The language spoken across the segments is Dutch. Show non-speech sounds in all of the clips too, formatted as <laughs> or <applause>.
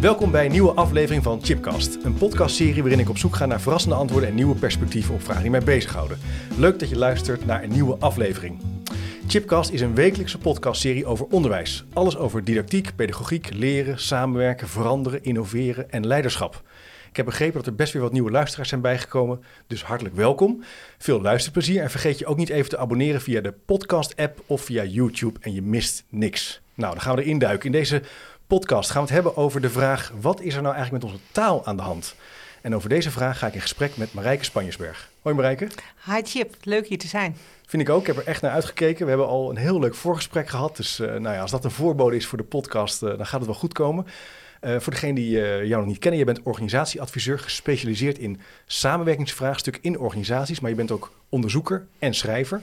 Welkom bij een nieuwe aflevering van Chipcast, een podcastserie waarin ik op zoek ga naar verrassende antwoorden en nieuwe perspectieven op vragen die mij bezighouden. Leuk dat je luistert naar een nieuwe aflevering. Chipcast is een wekelijkse podcastserie over onderwijs. Alles over didactiek, pedagogiek, leren, samenwerken, veranderen, innoveren en leiderschap. Ik heb begrepen dat er best weer wat nieuwe luisteraars zijn bijgekomen, dus hartelijk welkom. Veel luisterplezier en vergeet je ook niet even te abonneren via de podcast-app of via YouTube en je mist niks. Nou, dan gaan we erin duiken. In deze podcast gaan we het hebben over de vraag: wat is er nou eigenlijk met onze taal aan de hand? En over deze vraag ga ik in gesprek met Marijke Spanjesberg. Hoi Marijke. Hi Chip, leuk hier te zijn. Vind ik ook. Ik heb er echt naar uitgekeken. We hebben al een heel leuk voorgesprek gehad. Dus uh, nou ja, als dat een voorbode is voor de podcast, uh, dan gaat het wel goed komen. Uh, voor degenen die jou nog niet kennen, je bent organisatieadviseur gespecialiseerd in samenwerkingsvraagstukken in organisaties, maar je bent ook onderzoeker en schrijver.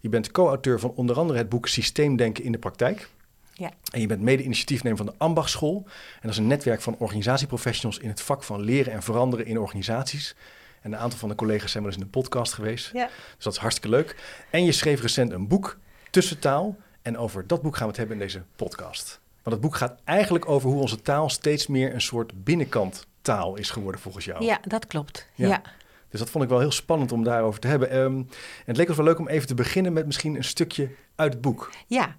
Je bent co-auteur van onder andere het boek Systeemdenken in de praktijk. Ja. En je bent mede-initiatiefnemer van de Ambachtsschool. En dat is een netwerk van organisatieprofessionals in het vak van leren en veranderen in organisaties. En een aantal van de collega's zijn wel eens in de podcast geweest. Ja. Dus dat is hartstikke leuk. En je schreef recent een boek, Tussentaal. En over dat boek gaan we het hebben in deze podcast. Want het boek gaat eigenlijk over hoe onze taal steeds meer een soort binnenkant taal is geworden volgens jou. Ja, dat klopt. Ja. ja. Dus dat vond ik wel heel spannend om daarover te hebben. Um, en het leek ons wel leuk om even te beginnen met misschien een stukje uit het boek. Ja,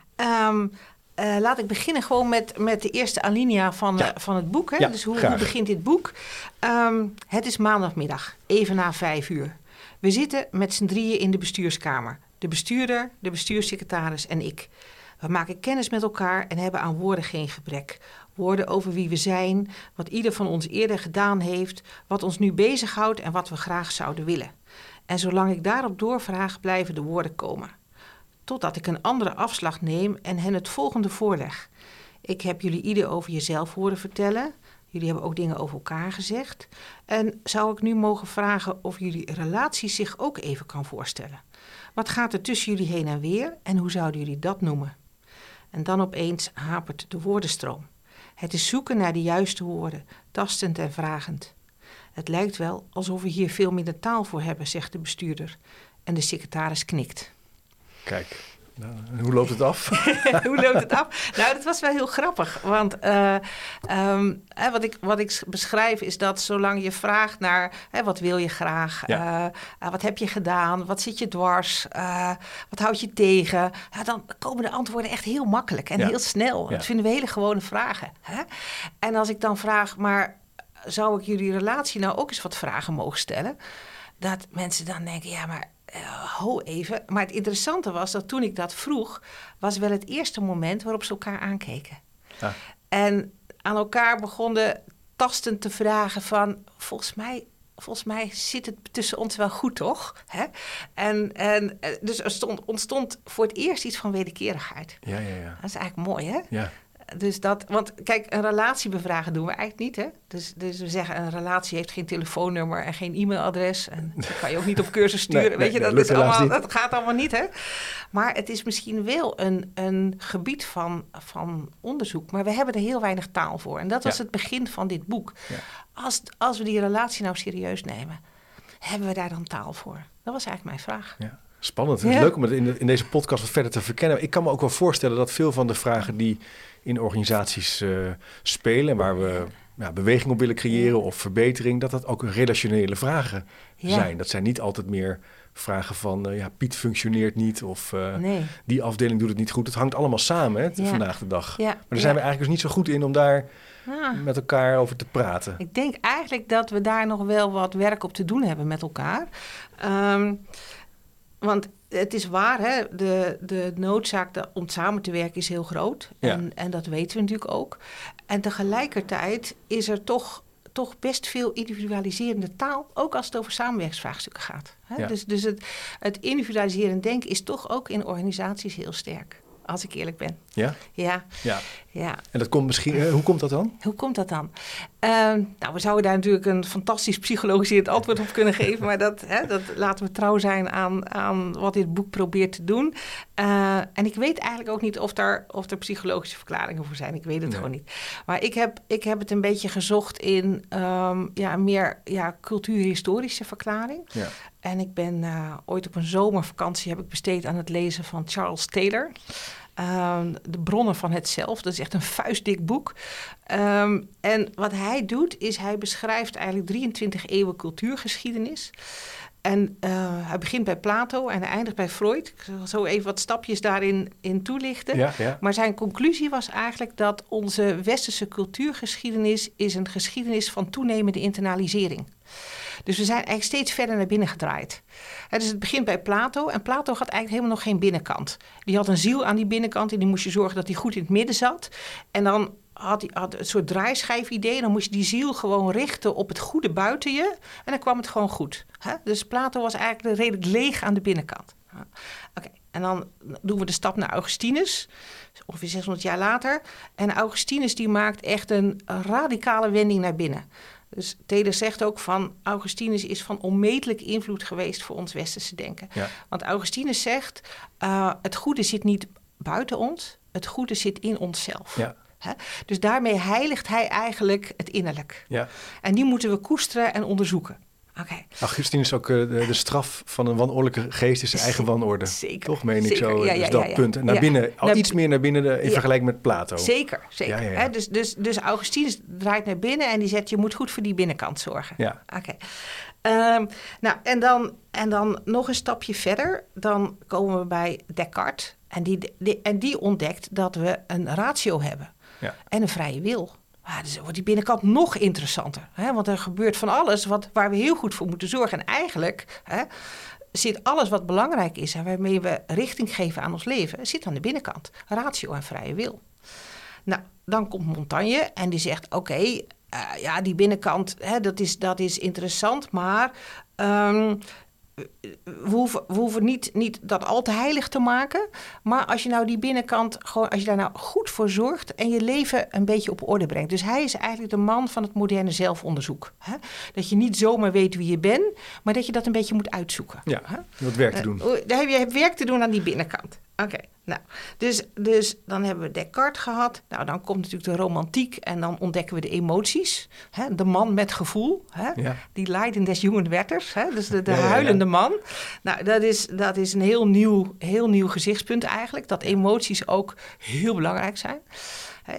um, uh, laat ik beginnen gewoon met, met de eerste alinea van, ja. uh, van het boek. Hè? Ja, dus hoe, hoe, begint dit boek? Um, het is maandagmiddag, even na vijf uur. We zitten met z'n drieën in de bestuurskamer. De bestuurder, de bestuurssecretaris en ik. We maken kennis met elkaar en hebben aan woorden geen gebrek. Woorden over wie we zijn, wat ieder van ons eerder gedaan heeft, wat ons nu bezighoudt en wat we graag zouden willen. En zolang ik daarop doorvraag, blijven de woorden komen totdat ik een andere afslag neem en hen het volgende voorleg. Ik heb jullie ieder over jezelf horen vertellen. Jullie hebben ook dingen over elkaar gezegd. En zou ik nu mogen vragen of jullie relatie zich ook even kan voorstellen? Wat gaat er tussen jullie heen en weer en hoe zouden jullie dat noemen? En dan opeens hapert de woordenstroom. Het is zoeken naar de juiste woorden, tastend en vragend. Het lijkt wel alsof we hier veel minder taal voor hebben, zegt de bestuurder. En de secretaris knikt. Kijk, nou, hoe loopt het af? <laughs> hoe loopt het af? Nou, dat was wel heel grappig. Want uh, um, hè, wat, ik, wat ik beschrijf is dat zolang je vraagt naar hè, wat wil je graag, ja. uh, wat heb je gedaan, wat zit je dwars, uh, wat houd je tegen, dan komen de antwoorden echt heel makkelijk en ja. heel snel. Ja. Dat vinden we hele gewone vragen. Hè? En als ik dan vraag, maar zou ik jullie relatie nou ook eens wat vragen mogen stellen? Dat mensen dan denken, ja, maar uh, ho even. Maar het interessante was dat toen ik dat vroeg, was wel het eerste moment waarop ze elkaar aankeken. Ja. En aan elkaar begonnen tastend te vragen van, volgens mij, volgens mij zit het tussen ons wel goed, toch? Hè? En, en, dus er stond, ontstond voor het eerst iets van wederkerigheid. Ja, ja, ja. Dat is eigenlijk mooi, hè? Ja. Dus dat, want kijk, een relatie bevragen doen we eigenlijk niet. Hè? Dus, dus we zeggen, een relatie heeft geen telefoonnummer en geen e-mailadres. En <laughs> dat kan je ook niet op cursus sturen. Nee, Weet je, nee, dat, is allemaal, niet. dat gaat allemaal niet. Hè? Maar het is misschien wel een, een gebied van, van onderzoek. Maar we hebben er heel weinig taal voor. En dat was Ja. het begin van dit boek. Ja. Als, als we die relatie nou serieus nemen, hebben we daar dan taal voor? Dat was eigenlijk mijn vraag. Ja. Spannend. Het is Ja. leuk om het in, de- in deze podcast wat verder te verkennen. Ik kan me ook wel voorstellen dat veel van de vragen die in organisaties eh, spelen... en waar we ja, beweging op willen creëren of verbetering... dat dat ook relationele vragen Ja. zijn. Dat zijn niet altijd meer vragen van... eh, ja, Piet functioneert niet of eh, Nee. die afdeling doet het niet goed. Het hangt allemaal samen hè, Ja. vandaag de dag. Ja. Maar daar ja. zijn we eigenlijk dus niet zo goed in om daar Ah. met elkaar over te praten. Ik denk eigenlijk dat we daar nog wel wat werk op te doen hebben met elkaar. Ehm, want het is waar, hè? De, de noodzaak om samen te werken is heel groot. Ja. En, en dat weten we natuurlijk ook. En tegelijkertijd is er toch, toch best veel individualiserende taal, ook als het over samenwerkingsvraagstukken gaat. Hè? Ja. Dus, dus het, het individualiserend denken is toch ook in organisaties heel sterk, als ik eerlijk ben. Ja? Ja, Ja. ja. En dat komt misschien, eh, hoe komt dat dan? Hoe komt dat dan? Ehm, nou, we zouden daar natuurlijk een fantastisch psychologisch antwoord op kunnen geven, maar dat, hè, dat laten we trouw zijn aan, aan wat dit boek probeert te doen. Eh, en ik weet eigenlijk ook niet of, daar, of er psychologische verklaringen voor zijn. Ik weet het gewoon niet. Maar ik heb, ik heb het een beetje gezocht in um, ja, meer ja, cultuurhistorische verklaring. Ja. En ik ben uh, ooit op een zomervakantie heb ik besteed aan het lezen van Charles Taylor. Um, de bronnen van het zelf. Dat is echt een vuistdik boek. Um, en wat hij doet, is hij beschrijft eigenlijk 23 eeuwen cultuurgeschiedenis. En uh, hij begint bij Plato en hij eindigt bij Freud. Ik zal zo even wat stapjes daarin in toelichten. Ja, ja. Maar zijn conclusie was eigenlijk dat onze westerse cultuurgeschiedenis is een geschiedenis van toenemende internalisering. Dus we zijn eigenlijk steeds verder naar binnen gedraaid. dus het begint bij Plato. En Plato had eigenlijk helemaal nog geen binnenkant. Die had een ziel aan die binnenkant en die moest je zorgen dat die goed in het midden zat. En dan had hij had een soort draaischijf-idee. Dan moest je die ziel gewoon richten op het goede buiten je. En dan kwam het gewoon goed. Dus Plato was eigenlijk redelijk leeg aan de binnenkant. Oké, en dan doen we de stap naar Augustinus, ongeveer 600 jaar later. En Augustinus die maakt echt een radicale wending naar binnen. Dus Taylor zegt ook van Augustinus is van onmetelijk invloed geweest voor ons westerse denken. Want Augustinus zegt, uh, het goede zit niet buiten ons, het goede zit in onszelf. Ja. Dus daarmee heiligt hij eigenlijk het innerlijk. Ja. En die moeten we koesteren en onderzoeken. Okay. Augustinus is ook uh, de, de, straf van een wanordelijke geest is zijn eigen wanorde. Zeker. Toch meen ik zeker. zo? Ja, dus dat punt. En naar binnen, al iets meer naar binnen de, in vergelijking met Plato. Zeker, zeker. Dus, dus, dus Augustinus draait naar binnen en die zegt... je moet goed voor die binnenkant zorgen. Ja. Oké. Um, nou, en dan, en dan nog een stapje verder. Dan komen we bij Descartes. En die, die, en die ontdekt dat we een ratio hebben. Ja. En een vrije wil. Ah, dus wordt die binnenkant nog interessanter. Hè? Want er gebeurt van alles wat, waar we heel goed voor moeten zorgen. En eigenlijk hè, zit alles wat belangrijk is en waarmee we richting geven aan ons leven, zit aan de binnenkant. Ratio en vrije wil. Nou, dan komt Montaigne en die zegt: Oké, uh, ja, die binnenkant, hè, dat, is, dat is interessant, maar um, we hoeven, we hoeven niet, niet dat al te heilig te maken. Maar als je nou die binnenkant, gewoon, als je daar nou goed voor zorgt en je leven een beetje op orde brengt. Dus hij is eigenlijk de man van het moderne zelfonderzoek. Hè? Dat je niet zomaar weet wie je bent, maar dat je dat een beetje moet uitzoeken. Ja, wat werk te doen. Uh, daar heb je werk te doen aan die binnenkant. Oké, nou, dus, dus dan hebben we Descartes gehad. Nou, dan komt natuurlijk de romantiek en dan ontdekken we de emoties. Hè? De man met gevoel, hè? Ja. die Leiden des jongen wetters, hè? dus de, de Ja, ja, ja. huilende man. Nou, dat is, dat is een heel nieuw, heel nieuw gezichtspunt eigenlijk. Dat emoties ook heel belangrijk zijn.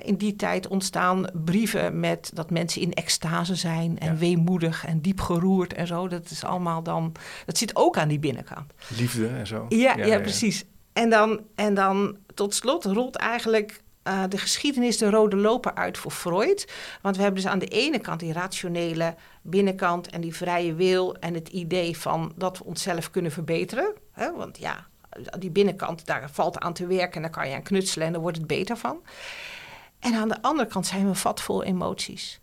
In die tijd ontstaan brieven met dat mensen in extase zijn en Ja. weemoedig en diep geroerd en zo. Dat is allemaal dan, dat zit ook aan die binnenkant. Liefde en zo. Ja, ja, precies. En dan, en dan tot slot rolt eigenlijk eh, de geschiedenis de rode loper uit voor Freud. Want we hebben dus aan de ene kant die rationele binnenkant en die vrije wil en het idee van dat we onszelf kunnen verbeteren. Hè? Want ja, die binnenkant, daar valt aan te werken en daar kan je aan knutselen en daar wordt het beter van. En aan de andere kant zijn we vat vol emoties.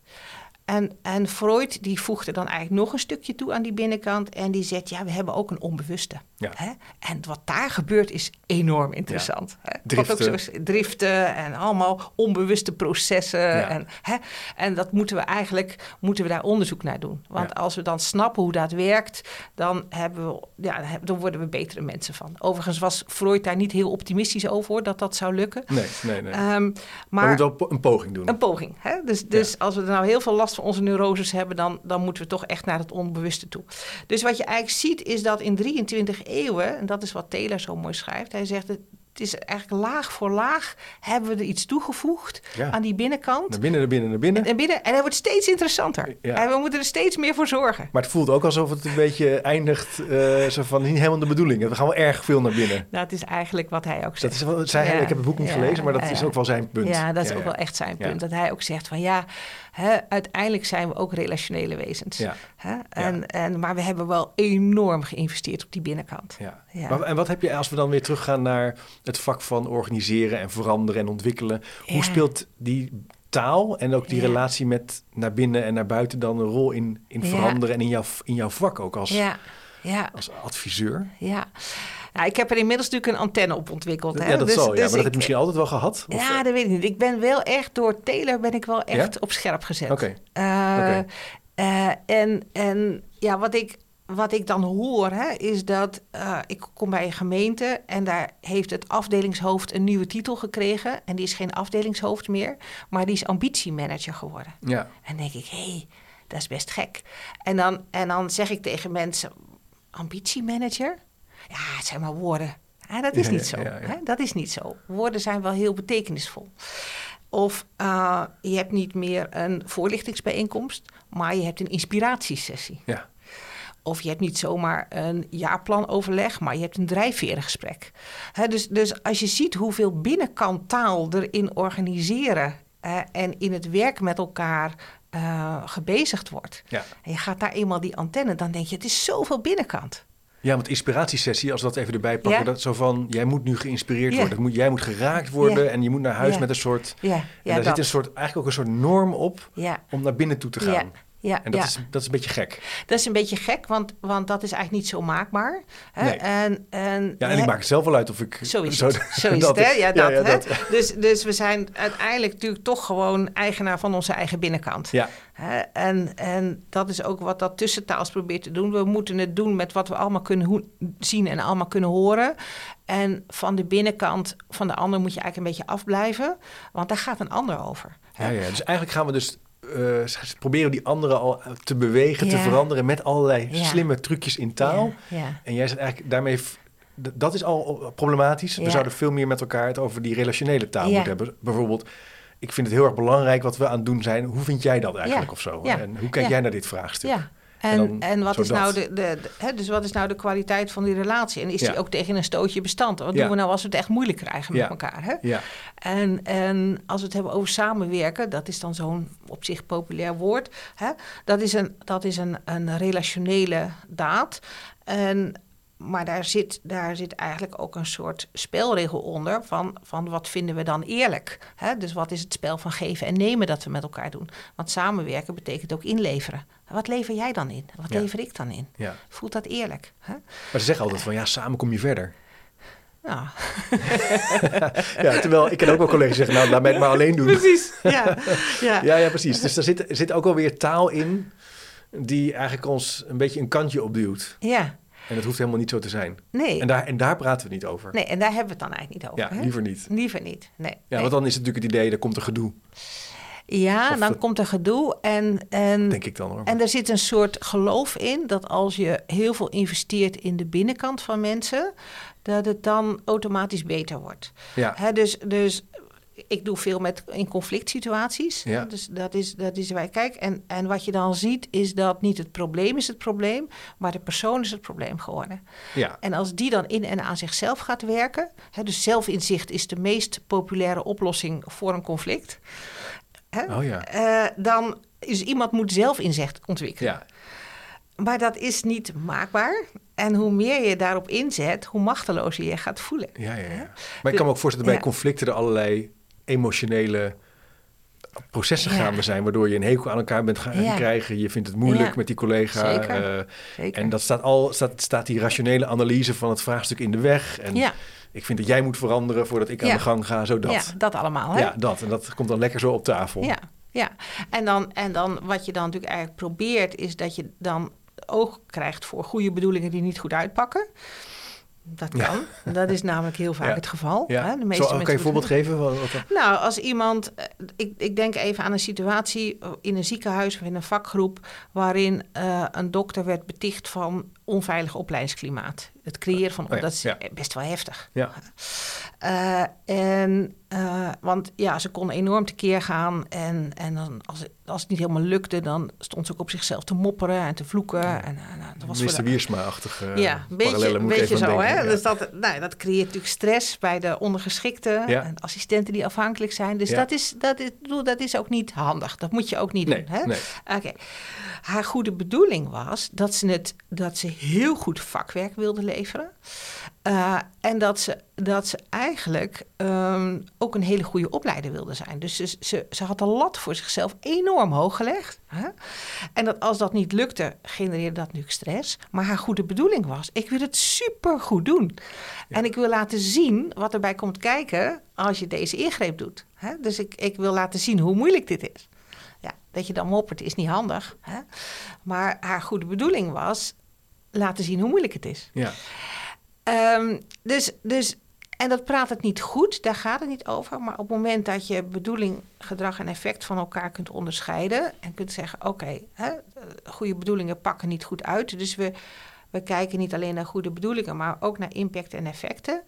En, en Freud die voegt er dan eigenlijk nog een stukje toe aan die binnenkant. En die zegt, ja, we hebben ook een onbewuste. Ja. Hè? En wat daar gebeurt is enorm interessant. Hè? Wat ook Driften. zo is, driften en allemaal onbewuste processen. En, hè? en dat moeten we eigenlijk moeten we daar onderzoek naar doen. Want als we dan snappen hoe dat werkt, dan, hebben we, ja, dan worden we betere mensen van. Overigens was Freud daar niet heel optimistisch over, hoor, dat dat zou lukken. Nee, nee, nee. Ehm, maar we moeten wel een poging doen. een poging. Hè? Dus, dus als we er nou heel veel last van onze neuroses hebben, dan, dan moeten we toch echt naar het onbewuste toe. Dus wat je eigenlijk ziet is dat in 23 eeuwen, en dat is wat Taylor zo mooi schrijft, hij zegt het. Het is eigenlijk laag voor laag hebben we er iets toegevoegd Ja. aan die binnenkant. Naar binnen, naar binnen, naar binnen. En, binnen, en hij wordt steeds interessanter. Ja. En we moeten er steeds meer voor zorgen. Maar het voelt ook alsof het een beetje eindigt, eh, zo van niet helemaal de bedoeling. We gaan wel erg veel naar binnen. Het is eigenlijk wat hij ook Dat zegt. is wel, zei hij, Ja, ik heb het boek niet gelezen, maar dat is ook wel zijn punt. Ja, dat is ook wel echt zijn punt. Dat hij ook zegt van ja, hè, uiteindelijk zijn we ook relationele wezens. Ja. Hè? En, en, maar we hebben wel enorm geïnvesteerd op die binnenkant. Ja. Ja. Maar, en wat heb je, als we dan weer teruggaan naar het vak van organiseren en veranderen en ontwikkelen. Hoe speelt die taal en ook die relatie met naar binnen en naar buiten dan een rol in, in veranderen en in jouw, in jouw vak ook als, Ja, ja, als adviseur? ja. Nou, ik heb er inmiddels natuurlijk een antenne op ontwikkeld. Hè? Ja, dat Dus- zal. Ja, dus maar dat heb je misschien altijd wel gehad? Of, Ja, eh, dat weet ik niet. Ik ben wel echt door Taylor ben ik wel echt op scherp gezet. Oké. Eh, eh, en, en ja, wat ik, wat ik dan hoor, hè, is dat ik kom bij een gemeente en daar heeft het afdelingshoofd een nieuwe titel gekregen. En die is geen afdelingshoofd meer, maar die is ambitiemanager geworden. Ja. En dan denk ik, hé, hey, dat is best gek. En dan, en dan zeg ik tegen mensen, ambitiemanager? Ja, het zijn maar woorden. Ja, dat is niet zo. Hè? Dat is niet zo. Woorden zijn wel heel betekenisvol. Of eh, je hebt niet meer een voorlichtingsbijeenkomst, maar je hebt een inspiratiesessie. Ja. Of je hebt niet zomaar een jaarplanoverleg, maar je hebt een drijfverengesprek. Dus, dus als je ziet hoeveel binnenkant taal erin organiseren en in het werk met elkaar eh, gebezigd wordt. Ja. En je gaat daar eenmaal die antenne, dan denk je, het is zoveel binnenkant. Ja, want inspiratiesessie, als we dat even erbij pakken, Ja. dat zo van, jij moet nu geïnspireerd Ja. worden. Moet, jij moet geraakt worden Ja. en je moet naar huis met een soort, Ja, en daar dat. zit een soort, eigenlijk ook een soort norm op om naar binnen toe te gaan. ja, ja, En dat, ja. is, dat is een beetje gek. Dat is een beetje gek, want, want dat is eigenlijk niet zo maakbaar. Hè? Nee. En, en, Ja, en ik maak het zelf wel uit of ik... Zo is zo- het. Zo is <laughs> dat- het, hè? Ja, dat, ja, hè? dat. Dus, dus we zijn uiteindelijk natuurlijk toch gewoon eigenaar van onze eigen binnenkant. Ja, En, en dat is ook wat dat tussentaals probeert te doen. We moeten het doen met wat we allemaal kunnen zien en allemaal kunnen horen. En van de binnenkant van de ander moet je eigenlijk een beetje afblijven. Want daar gaat een ander over. ja, ja. Dus eigenlijk gaan we dus eh, proberen die anderen al te bewegen, te veranderen met allerlei Ja. slimme trucjes in taal. En jij zegt eigenlijk daarmee, dat is al problematisch. We zouden veel meer met elkaar het over die relationele taal Ja. moeten hebben. Bijvoorbeeld, ik vind het heel erg belangrijk wat we aan het doen zijn. Hoe vind jij dat eigenlijk of zo? En hoe kijk jij naar dit vraagstuk? Ja. En En, dan en, wat is nou de, de, de- hè, dus wat is nou de kwaliteit van die relatie? En is die ook tegen een stootje bestand? Wat doen we nou als we het echt moeilijk krijgen met elkaar? Hè? Ja, En, en als we het hebben over samenwerken, dat is dan zo'n op zich populair woord. Hè? Dat is, een, dat is een, een relationele daad. En, maar daar zit, daar zit eigenlijk ook een soort spelregel onder van, van wat vinden we dan eerlijk. Hè? Dus wat is het spel van geven en nemen dat we met elkaar doen. Want samenwerken betekent ook inleveren. Wat lever jij dan in? Wat Ja. lever ik dan in? ja. Voelt dat eerlijk? Hè? Maar ze zeggen altijd van, ja, samen kom je verder. Nou, <laughs> Ja, terwijl ik ken ook wel collega's zeggen, nou, laat mij het maar alleen doen. precies. Ja, ja. <laughs> Ja, ja, precies. Dus daar zit, zit ook alweer taal in die eigenlijk ons een beetje een kantje opduwt. ja. En dat hoeft helemaal niet zo te zijn. Nee. En daar, en daar praten we niet over. nee, en daar hebben we het dan eigenlijk niet over. Ja, liever niet. Liever niet, nee. Ja, nee. want dan is het natuurlijk het idee, er komt er gedoe, ja of dan komt er gedoe en, en, denk ik dan hoor. en er zit een soort geloof in dat als je heel veel investeert in de binnenkant van mensen, dat het dan automatisch beter wordt. Ja, Hè, dus, dus ik doe veel met in conflict situaties. Ja. Dus dat is, dat is waar ik kijk. En, en wat je dan ziet, is dat niet het probleem is het probleem, maar de persoon is het probleem geworden. ja, En als die dan in en aan zichzelf gaat werken, hè, dus zelfinzicht is de meest populaire oplossing voor een conflict. Hè, oh ja. eh, dan is iemand moet zelfinzicht ontwikkelen. Ja, Maar dat is niet maakbaar. En hoe meer je daarop inzet, hoe machtelozer je je gaat voelen. ja, ja, ja. Maar ik kan me ook voorstellen dat bij conflicten er allerlei emotionele processen Ja. gaande zijn, waardoor je een hekel aan elkaar bent gaan Ja. krijgen. Je vindt het moeilijk Ja. met die collega. Zeker. eh, Zeker. en dat staat al, staat, staat die rationele analyse van het vraagstuk in de weg. En ja, ik vind dat jij moet veranderen voordat ik aan de gang ga, zodat. ja, dat allemaal. Hè? Ja, dat. En dat komt dan lekker zo op tafel. Ja, ja. En, dan, en dan wat je dan natuurlijk eigenlijk probeert, is dat je dan oog krijgt voor goede bedoelingen die niet goed uitpakken. Dat Ja. kan. Dat is namelijk heel vaak Ja. het geval. Ja. Hè? De Zo, meeste kan je een voorbeeld geven? Wat, wat- Nou, als iemand, eh, ik, ik denk even aan een situatie in een ziekenhuis of in een vakgroep waarin eh, een dokter werd beticht van onveilig opleidingsklimaat. Het creëren van, Oh dat is ja. best wel heftig. Ja. Eh, en, eh, want ja, ze kon enorm tekeer gaan. En, en dan, als, het, als het niet helemaal lukte, dan stond ze ook op zichzelf te mopperen en te vloeken. En, dat was Mr. Wiersma-achtige ja, een beetje, moet beetje zo. Hè? Dus dat, nou, dat creëert natuurlijk stress bij de ondergeschikten en assistenten die afhankelijk zijn. Dus dat, is, dat, is, dat is ook niet handig. Dat moet je ook niet Nee, doen. Hè? nee. Oké. Haar goede bedoeling was dat ze, het, dat ze heel goed vakwerk wilde leveren. Eh, en dat ze, dat ze eigenlijk ehm, ook een hele goede opleider wilde zijn. Dus ze, ze, ze had de lat voor zichzelf enorm hoog gelegd. Hè? En dat als dat niet lukte, genereerde dat natuurlijk stress. Maar haar goede bedoeling was: ik wil het super goed doen. En ik wil laten zien wat erbij komt kijken als je deze ingreep doet. Hè? Dus ik, ik wil laten zien hoe moeilijk dit is. Ja, dat je dan moppert is niet handig. Hè? Maar haar goede bedoeling was laten zien hoe moeilijk het is. Ja. Ehm, dus, dus, en dat praat het niet goed, daar gaat het niet over. Maar op het moment dat je bedoeling, gedrag en effect van elkaar kunt onderscheiden. en kunt zeggen: oké, goede bedoelingen pakken niet goed uit. Dus we, we kijken niet alleen naar goede bedoelingen, maar ook naar impact en effecten.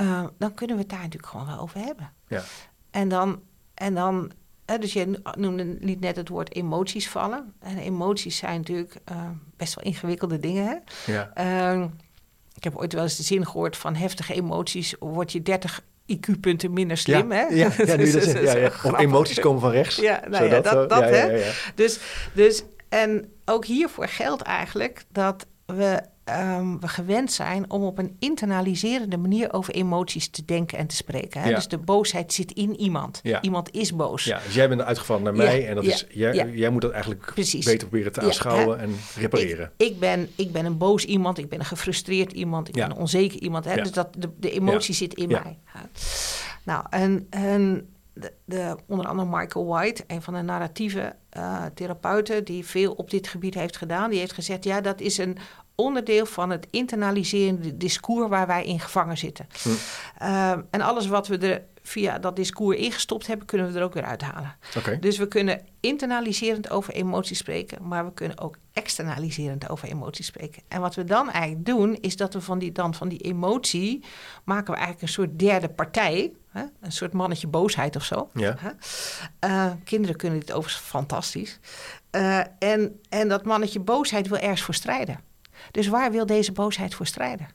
Uh, dan kunnen we het daar natuurlijk gewoon wel over hebben. Ja. En dan. En dan dus je noemde niet net het woord emoties vallen. En emoties zijn natuurlijk uh, best wel ingewikkelde dingen. Hè? Ja. Uh, ik heb ooit wel eens de zin gehoord van heftige emoties word je 30 IQ-punten minder slim. Ja, hè? ja, ja, nu <laughs> dat, ja, ja. Of emoties komen van rechts. Ja, nou dat, dat hè. Dus, dus, en ook hiervoor geldt eigenlijk dat we um, we gewend zijn om op een internaliserende manier over emoties te denken en te spreken. Hè? Ja. Dus de boosheid zit in iemand. Ja. Iemand is boos. Ja, dus jij bent uitgevallen naar mij en dat is, jij, jij moet dat eigenlijk Precies. beter proberen te aanschouwen en repareren. Ik, ik, ben, ik ben een boos iemand, ik ben een gefrustreerd iemand, ik ben een onzeker iemand. Hè? Dus dat, de, de emotie zit in mij. Nou, en, en de, de, onder andere Michael White, een van de narratieve eh, therapeuten die veel op dit gebied heeft gedaan, die heeft gezegd: ja, dat is een onderdeel van het internaliserende discours waar wij in gevangen zitten. Hm. Ehm, en alles wat we er via dat discours ingestopt hebben, kunnen we er ook weer uithalen. Dus we kunnen internaliserend over emoties spreken, maar we kunnen ook externaliserend over emoties spreken. En wat we dan eigenlijk doen, is dat we van die, dan van die emotie maken we eigenlijk een soort derde partij. Hè? Een soort mannetje boosheid of zo. Ja. Hè? Eh, kinderen kunnen dit overigens fantastisch. Eh, en, en dat mannetje boosheid wil ergens voor strijden. Dus waar wil deze boosheid voor strijden?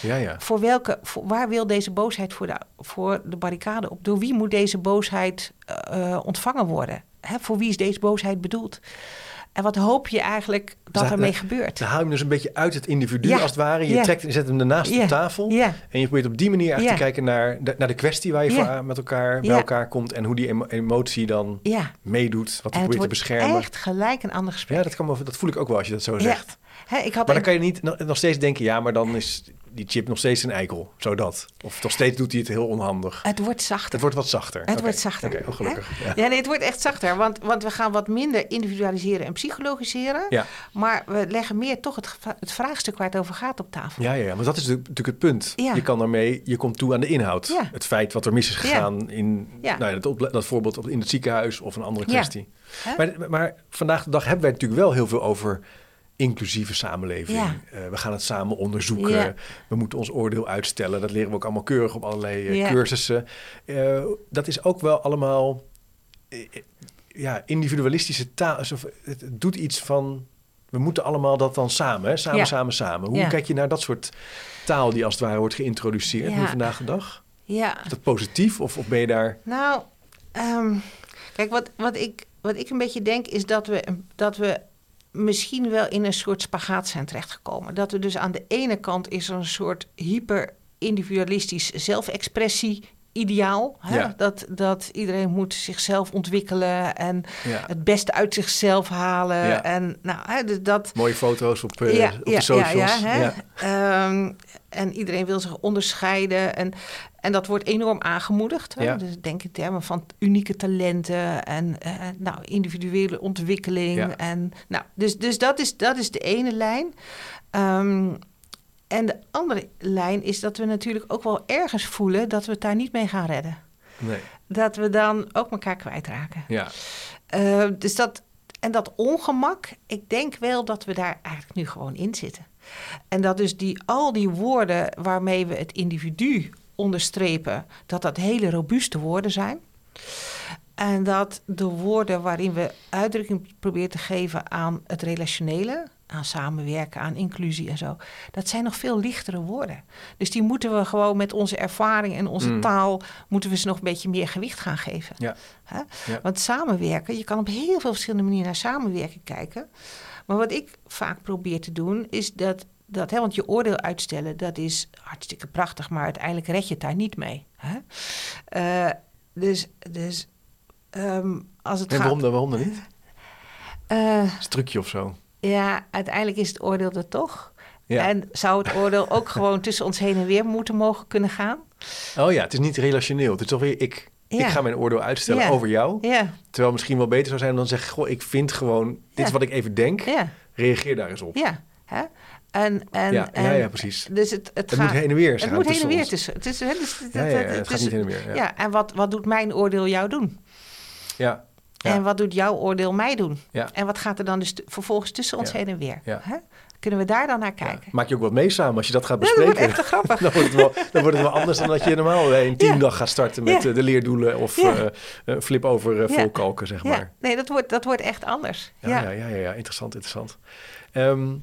Ja, ja. Voor welke, voor, waar wil deze boosheid voor de, voor de barricade op? Door wie moet deze boosheid eh, eh, ontvangen worden? Hè, voor wie is deze boosheid bedoeld? En wat hoop je eigenlijk dat daar- ermee gebeurt? Dan haal je hem dus een beetje uit het individu Ja. als het ware. Je Ja. trekt, je zet hem ernaast Ja. op tafel. En je probeert op die manier Ja. te kijken naar de, naar de kwestie waar je voor, met elkaar bij elkaar komt. En hoe die emo- emotie dan meedoet. Wat En je probeert te beschermen. echt gelijk een ander gesprek. Ja, dat, kan dat voel ik ook wel als je dat zo Ja. zegt. Hè, ik had Maar dan kan je niet nog, steeds denken, ja, maar dan is die chip nog steeds een eikel. Zo dat. Of nog steeds doet hij het heel onhandig. het wordt zachter. Het wordt wat zachter. Het wordt zachter. Oké, oh, gelukkig. Ja. Ja, nee, het wordt echt zachter. Want, want we gaan wat minder individualiseren en psychologiseren. Ja. Maar we leggen meer toch het, het vraagstuk waar het over gaat op tafel. Ja, ja, ja, maar dat is natuurlijk het punt. Ja. Je kan daarmee, je komt toe aan de inhoud. Ja. Het feit wat er mis is gegaan in nou, ja, dat, dat voorbeeld in het ziekenhuis of een andere kwestie. Maar, maar vandaag de dag hebben wij natuurlijk wel heel veel over inclusieve samenleving. Ja. Eh, we gaan het samen onderzoeken. Ja. We moeten ons oordeel uitstellen. Dat leren we ook allemaal keurig op allerlei eh, Ja. cursussen. Eh, dat is ook wel allemaal ja, individualistische taal. Alsof het, doet iets van... We moeten allemaal dat dan samen, hè? samen, samen, samen. Hoe kijk je naar dat soort taal die als het ware wordt geïntroduceerd nu vandaag de dag? Ja. Is dat positief of, of ben je daar... Nou, ehm, kijk, wat, wat, ik, wat ik een beetje denk is dat we, dat we misschien wel in een soort spagaat zijn terechtgekomen. Dat we dus aan de ene kant is er een soort hyper-individualistisch zelfexpressie ideaal. Hè? Ja. Dat, dat iedereen moet zichzelf ontwikkelen en Ja. het beste uit zichzelf halen. Ja. En nou, hè, dus dat, Mooie foto's op, eh, op de socials. hè? Ehm, en iedereen wil zich onderscheiden. En, en dat wordt enorm aangemoedigd. Hè? Dus denk in termen van unieke talenten en eh, nou, individuele ontwikkeling. En, nou, dus dus dat, is, dat is de ene lijn. Ehm, en de andere lijn is dat we natuurlijk ook wel ergens voelen dat we het daar niet mee gaan redden. Nee. Dat we dan ook elkaar kwijtraken. Ja. Eh, dus dat, en dat ongemak, ik denk wel dat we daar eigenlijk nu gewoon in zitten. En dat dus die, al die woorden waarmee we het individu onderstrepen, dat dat hele robuuste woorden zijn. En dat de woorden waarin we uitdrukking proberen te geven aan het relationele, aan samenwerken, aan inclusie en zo, dat zijn nog veel lichtere woorden. Dus die moeten we gewoon met onze ervaring en onze Mm. taal, moeten we ze nog een beetje meer gewicht gaan geven. Ja. Hè? Ja. Want samenwerken, je kan op heel veel verschillende manieren naar samenwerken kijken. Maar wat ik vaak probeer te doen, is dat dat, hè, want je oordeel uitstellen, dat is hartstikke prachtig, maar uiteindelijk red je het daar niet mee. Hè? Eh, dus dus ehm, als het En gaat... waarom dan, waarom dan niet? Eh, een trucje of zo? Ja, uiteindelijk is het oordeel er toch. Ja. En zou het oordeel ook <laughs> gewoon tussen ons heen en weer moeten mogen kunnen gaan? Oh ja, het is niet relationeel. Het is toch weer ik. Ik Ja. ga mijn oordeel uitstellen Ja. over jou. Terwijl misschien wel beter zou zijn om dan te zeggen... Goh, ik vind gewoon... Dit is wat ik even denk. ja, Reageer daar eens op. ja. Hè? En, en, Ja, en, ja, ja, precies. Dus het, het, Het gaat, moet heen en weer Het moet heen en weer tussen. Het is, hè, Ja, ja, ja, het gaat niet heen en weer. Ja, en wat, wat doet mijn oordeel jou doen? Ja. Ja. En wat doet jouw oordeel mij doen? Ja. En wat gaat er dan dus vervolgens tussen ons Ja. heen en weer? Hè? Kunnen we daar dan naar kijken? Maak je ook wat mee samen als je dat gaat Ja, <laughs> dat wordt bespreken. echt grappig. <laughs> dan, wordt het wel, dan wordt het wel anders dan dat je normaal eh, een teamdag gaat starten met eh, de leerdoelen of eh, flip over eh, Ja. volkalken, zeg maar. Ja, nee, dat wordt, dat wordt echt anders. Ja, Ja, ja. Ja, interessant, interessant. Ehm,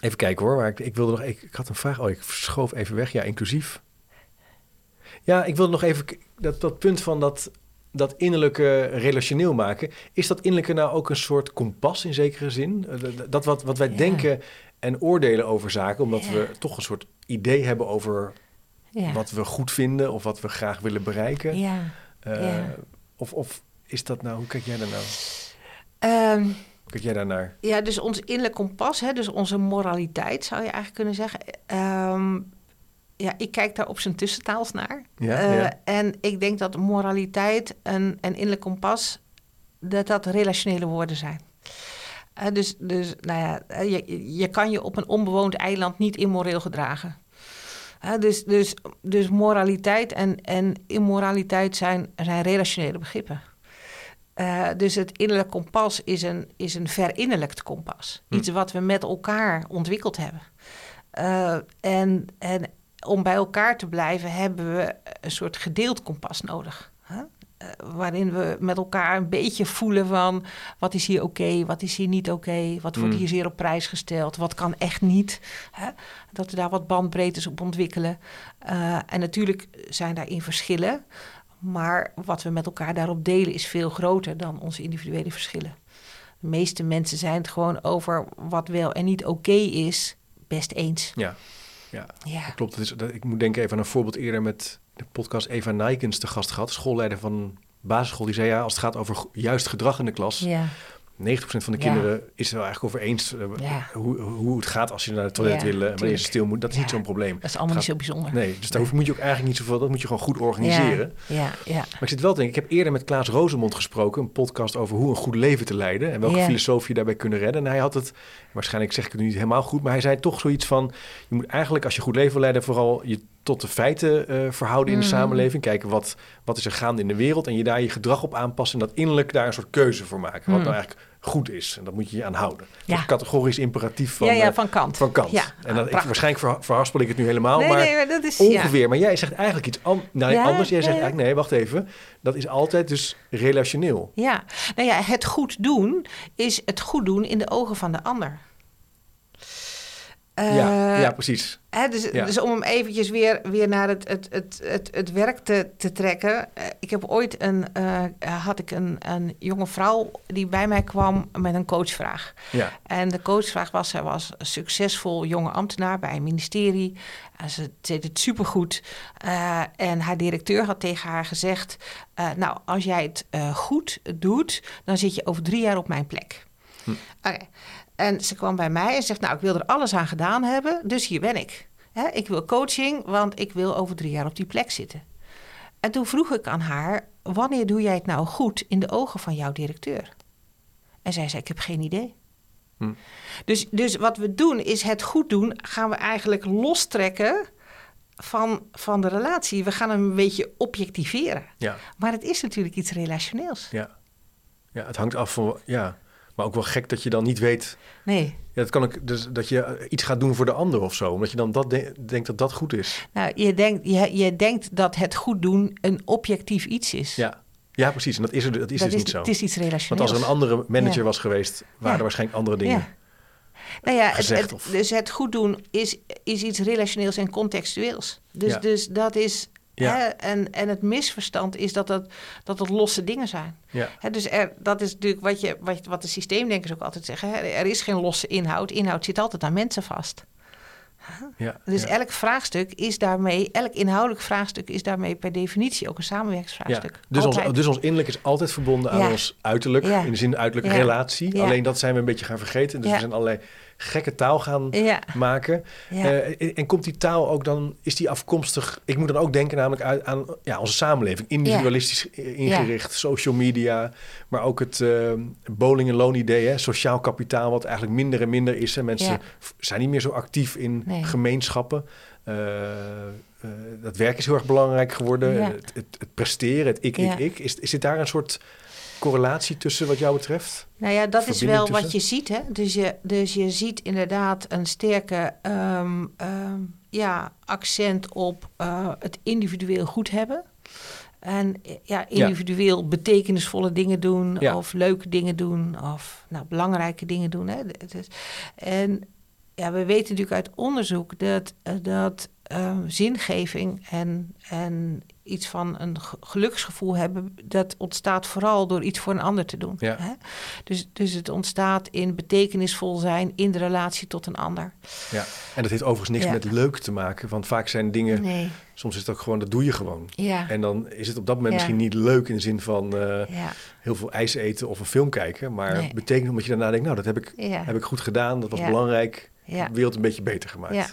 even kijken hoor, maar ik, ik wilde nog, ik, ik had een vraag. Oh, ik schoof even weg. Ja, inclusief. Ja, ik wilde nog even dat, dat punt van dat, dat innerlijke relationeel maken. Is dat innerlijke nou ook een soort kompas in zekere zin? Eh, dat- wat, wat wij Ja. denken en oordelen over zaken, omdat Ja. we toch een soort idee hebben over ja. wat we goed vinden of wat we graag willen bereiken. ja. Eh, of, of is dat nou, hoe kijk jij daar nou? Ehm, Hoe kijk jij daarnaar? ja, dus ons innerlijk kompas, hè, dus onze moraliteit zou je eigenlijk kunnen zeggen. Ehm, ja, ik kijk daar op zijn tussentaals naar. Ja, Eh, ja. En ik denk dat moraliteit en, en innerlijk kompas, dat dat relationele woorden zijn. Eh, dus, dus nou ja, eh, je, je kan je op een onbewoond eiland niet immoreel gedragen. Dus, dus, dus moraliteit en, en immoraliteit zijn, zijn relationele begrippen. Dus het innerlijk kompas is een, is een verinnerlijkt kompas. Hm. Iets wat we met elkaar ontwikkeld hebben. En, en om bij elkaar te blijven hebben we een soort gedeeld kompas nodig. Hè? Eh, waarin we met elkaar een beetje voelen van wat is hier oké, wat is hier niet oké, wat wordt Mm. hier zeer op prijs gesteld, wat kan echt niet. Hè? Dat we daar wat bandbreedtes op ontwikkelen. Eh, en natuurlijk zijn daarin verschillen, maar wat we met elkaar daarop delen is veel groter dan onze individuele verschillen. De meeste mensen zijn het gewoon over wat wel en niet oké is, best eens. Ja, ja. Ja. Dat klopt. Dat is, dat, ik moet denken even aan een voorbeeld eerder met de podcast Eva Nijkens te gast gehad, schoolleider van basisschool. Die zei ja, als het gaat over juist gedrag in de klas, Ja. 90% van de kinderen is er wel eigenlijk over eens eh, hoe, hoe het gaat als je naar het toilet Ja, wil en wanneer je tuurlijk. stil moet. Dat is niet zo'n probleem. Dat is allemaal Het niet zo bijzonder. Nee, dus daar moet je ook eigenlijk niet zoveel, dat moet je gewoon goed organiseren. Ja, ja, Maar ik zit wel te denken, ik heb eerder met Klaas Rozemond gesproken, een podcast over hoe een goed leven te leiden en welke filosofie je daarbij kunnen redden. En hij had het, waarschijnlijk zeg ik het nu niet helemaal goed, maar hij zei toch zoiets van, je moet eigenlijk als je goed leven wil leiden vooral je tot de feiten eh, verhouden in de Mhm. samenleving. Kijken wat, wat is er gaande in de wereld en je daar je gedrag op aanpassen en dat innerlijk daar een soort keuze voor maken. Wat Mhm. nou eigenlijk goed is en dat moet je je aan houden. Ja. Dat categorisch imperatief van, ja, ja, eh, van Kant. van Kant. Ja, en dat, ik, prachtig. waarschijnlijk ver, verhaspel ik het nu helemaal, nee, maar... nee, maar dat is... Ongeveer, maar jij zegt eigenlijk iets an nou, anders. Jij zegt eigenlijk, nee, wacht even. Dat is altijd dus relationeel. Ja, nou ja, het goed doen is het goed doen in de ogen van de ander. Ja, Eh, ja, precies. Hè, dus, Ja. dus om hem eventjes weer, weer naar het, het, het, het, het werk te, te trekken. Eh, ik heb ooit een, eh, had ik een, een jonge vrouw die bij mij kwam met een coachvraag. Ja, En de coachvraag was, zij was een succesvol jonge ambtenaar bij een ministerie. En ze deed het supergoed. En haar directeur had tegen haar gezegd... nou, als jij het goed doet, dan zit je over drie jaar op mijn plek. Hm. Oké. En ze kwam bij mij en zegt, nou, ik wil er alles aan gedaan hebben, dus hier ben ik. Ik wil coaching, want ik wil over drie jaar op die plek zitten. En toen vroeg ik aan haar, wanneer doe jij het nou goed in de ogen van jouw directeur? En zij zei, ik heb geen idee. Hm. Dus, dus wat we doen is het goed doen, gaan we eigenlijk lostrekken van, van de relatie. We gaan hem een beetje objectiveren. ja, Maar het is natuurlijk iets relationeels. ja. Ja, het hangt af van, ja. Maar ook wel gek dat je dan niet weet... Nee, Ja, dat kan ook, dus dat je iets gaat doen voor de ander of zo. Omdat je dan dat de- denkt dat dat goed is. nou, je, denkt, je, je denkt dat het goed doen een objectief iets is. Ja, ja precies. En dat is, er, dat is dat dus is, niet zo. Het is iets Want relationeels. als er een andere manager Ja. was geweest... waren er waarschijnlijk andere dingen. Ja. Nou ja, het, gezegd het- of- dus het goed doen is, is iets relationeels en contextueels. Dus, dus dat is Ja. Hè? En, en het misverstand is dat het, dat het losse dingen zijn. Ja. Hè, dus er, dat is natuurlijk wat, je, wat, wat de systeemdenkers ook altijd zeggen. Hè? Er is geen losse inhoud. Inhoud zit altijd aan mensen vast. Ja. Dus ja. elk vraagstuk is daarmee, elk inhoudelijk vraagstuk is daarmee per definitie ook een Ja. samenwerkingsvraagstuk. Dus, ons, dus ons innerlijk is altijd verbonden aan Ja. ons uiterlijk. Ja. In de zin uiterlijke Ja. relatie. Ja. Alleen dat zijn we een beetje gaan vergeten. Dus Ja. we zijn allerlei gekke taal gaan ja, maken. ja. Eh, en- komt die taal ook dan, is die afkomstig? Ik moet dan ook denken namelijk uit, aan ja, onze samenleving. Individualistisch ingericht, social media. Maar ook het eh, bowling en loan idee, hè, sociaal kapitaal, wat eigenlijk minder en minder is. Hè. Mensen zijn niet meer zo actief in Nee. gemeenschappen. Eh, eh, dat werk is heel erg belangrijk geworden. Het, het, het presteren, het ik, ik, ik. Is, is dit daar een soort correlatie tussen wat jou betreft? Nou ja, dat is wel wat je ziet. Hè? Dus, je, dus je ziet inderdaad een sterke ehm, ehm, ja, accent op eh, het individueel goed hebben. En eh, ja, individueel betekenisvolle dingen doen, Ja. of leuke dingen doen, of nou, belangrijke dingen doen. Hè? Is- En ja, we weten natuurlijk uit onderzoek dat, eh, dat eh, zingeving en, en iets van een ge- geluksgevoel hebben, dat ontstaat vooral door iets voor een ander te doen. Ja. Hè? Dus, dus het ontstaat in betekenisvol zijn in de relatie tot een ander. Ja. En dat heeft overigens niks Ja. met leuk te maken. Want vaak zijn dingen, Nee, soms is het ook gewoon, dat doe je gewoon. ja. En dan is het op dat moment misschien niet leuk in de zin van eh, heel veel ijs eten of een film kijken. Maar Nee. het betekent omdat je daarna denkt, nou dat heb ik, heb ik goed gedaan, dat was belangrijk. ja. De wereld een beetje beter gemaakt. Ja,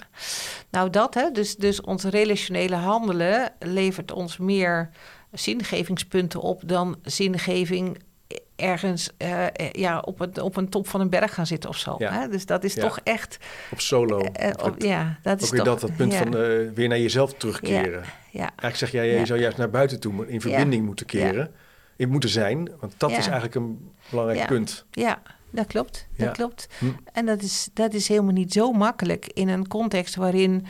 nou dat hè. Dus, dus ons relationele handelen levert ons meer zingevingspunten op dan zingeving ergens eh, eh, ja, op, het, op een top van een berg gaan zitten of zo. Ja. Hè? Dus dat is Ja. toch echt. Op solo. eh, op- het- ja, dat is ook weer toch, dat, dat punt ja, van eh, weer naar jezelf terugkeren. ja, Eigenlijk zeg jij, je zou juist naar buiten toe in verbinding moeten keren. In moeten zijn, want dat is eigenlijk een belangrijk Ja. punt. ja, dat klopt. Dat klopt. Hm. En dat is, dat is helemaal niet zo makkelijk in een context waarin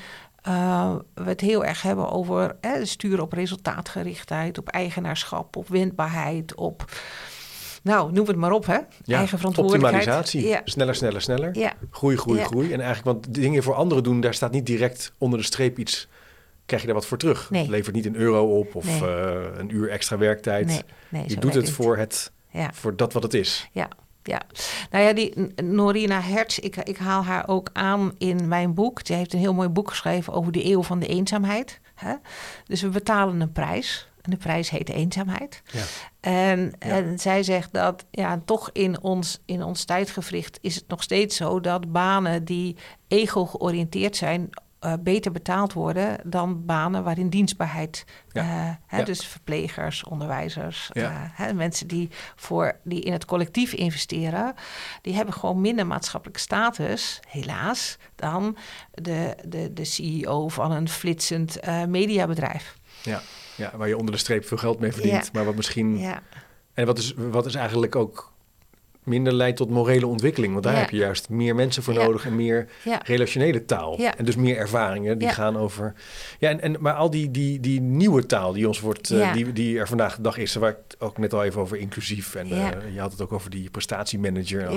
eh, we het heel erg hebben over hè, sturen op resultaatgerichtheid, op eigenaarschap, op wendbaarheid, op. Nou, noem het maar op, hè? Ja, Eigen verantwoordelijkheid. Optimalisatie. Ja, Sneller, sneller, sneller. ja, Groei, groei, groei. En eigenlijk, want dingen voor anderen doen, daar staat niet direct onder de streep iets. Krijg je daar wat voor terug? Nee. Het levert niet een euro op of Nee. eh, een uur extra werktijd. nee, je doet het niet. voor, het, voor dat wat het is. Ja, ja. Nou ja, die Norina Hertz, ik, ik haal haar ook aan in mijn boek. Ze heeft een heel mooi boek geschreven over de eeuw van de eenzaamheid. Hè? Dus we betalen een prijs. En de prijs heet eenzaamheid. Ja. En, Ja. en zij zegt dat ja, toch in ons, in ons tijdgevricht is het nog steeds zo dat banen die ego-georiënteerd zijn, eh, beter betaald worden dan banen waarin dienstbaarheid. Ja. eh, hè, Ja. Dus verplegers, onderwijzers, Ja. eh, hè, mensen die, voor, die in het collectief investeren, die hebben gewoon minder maatschappelijke status, helaas, dan de, de, de CEO van een flitsend mediabedrijf. Ja. ja, waar je onder de streep veel geld mee verdient. Maar wat misschien... Ja, En wat is, wat is eigenlijk ook minder leidt tot morele ontwikkeling. Want daar Ja. heb je juist meer mensen voor Ja. nodig en meer ja, relationele taal. Ja. En dus meer ervaringen die gaan over. Ja, en, en, maar al die, die, die nieuwe taal die ons wordt, eh, die, die er vandaag de dag is, waar ik het ook net al even over inclusief en eh, je had het ook over die prestatiemanager.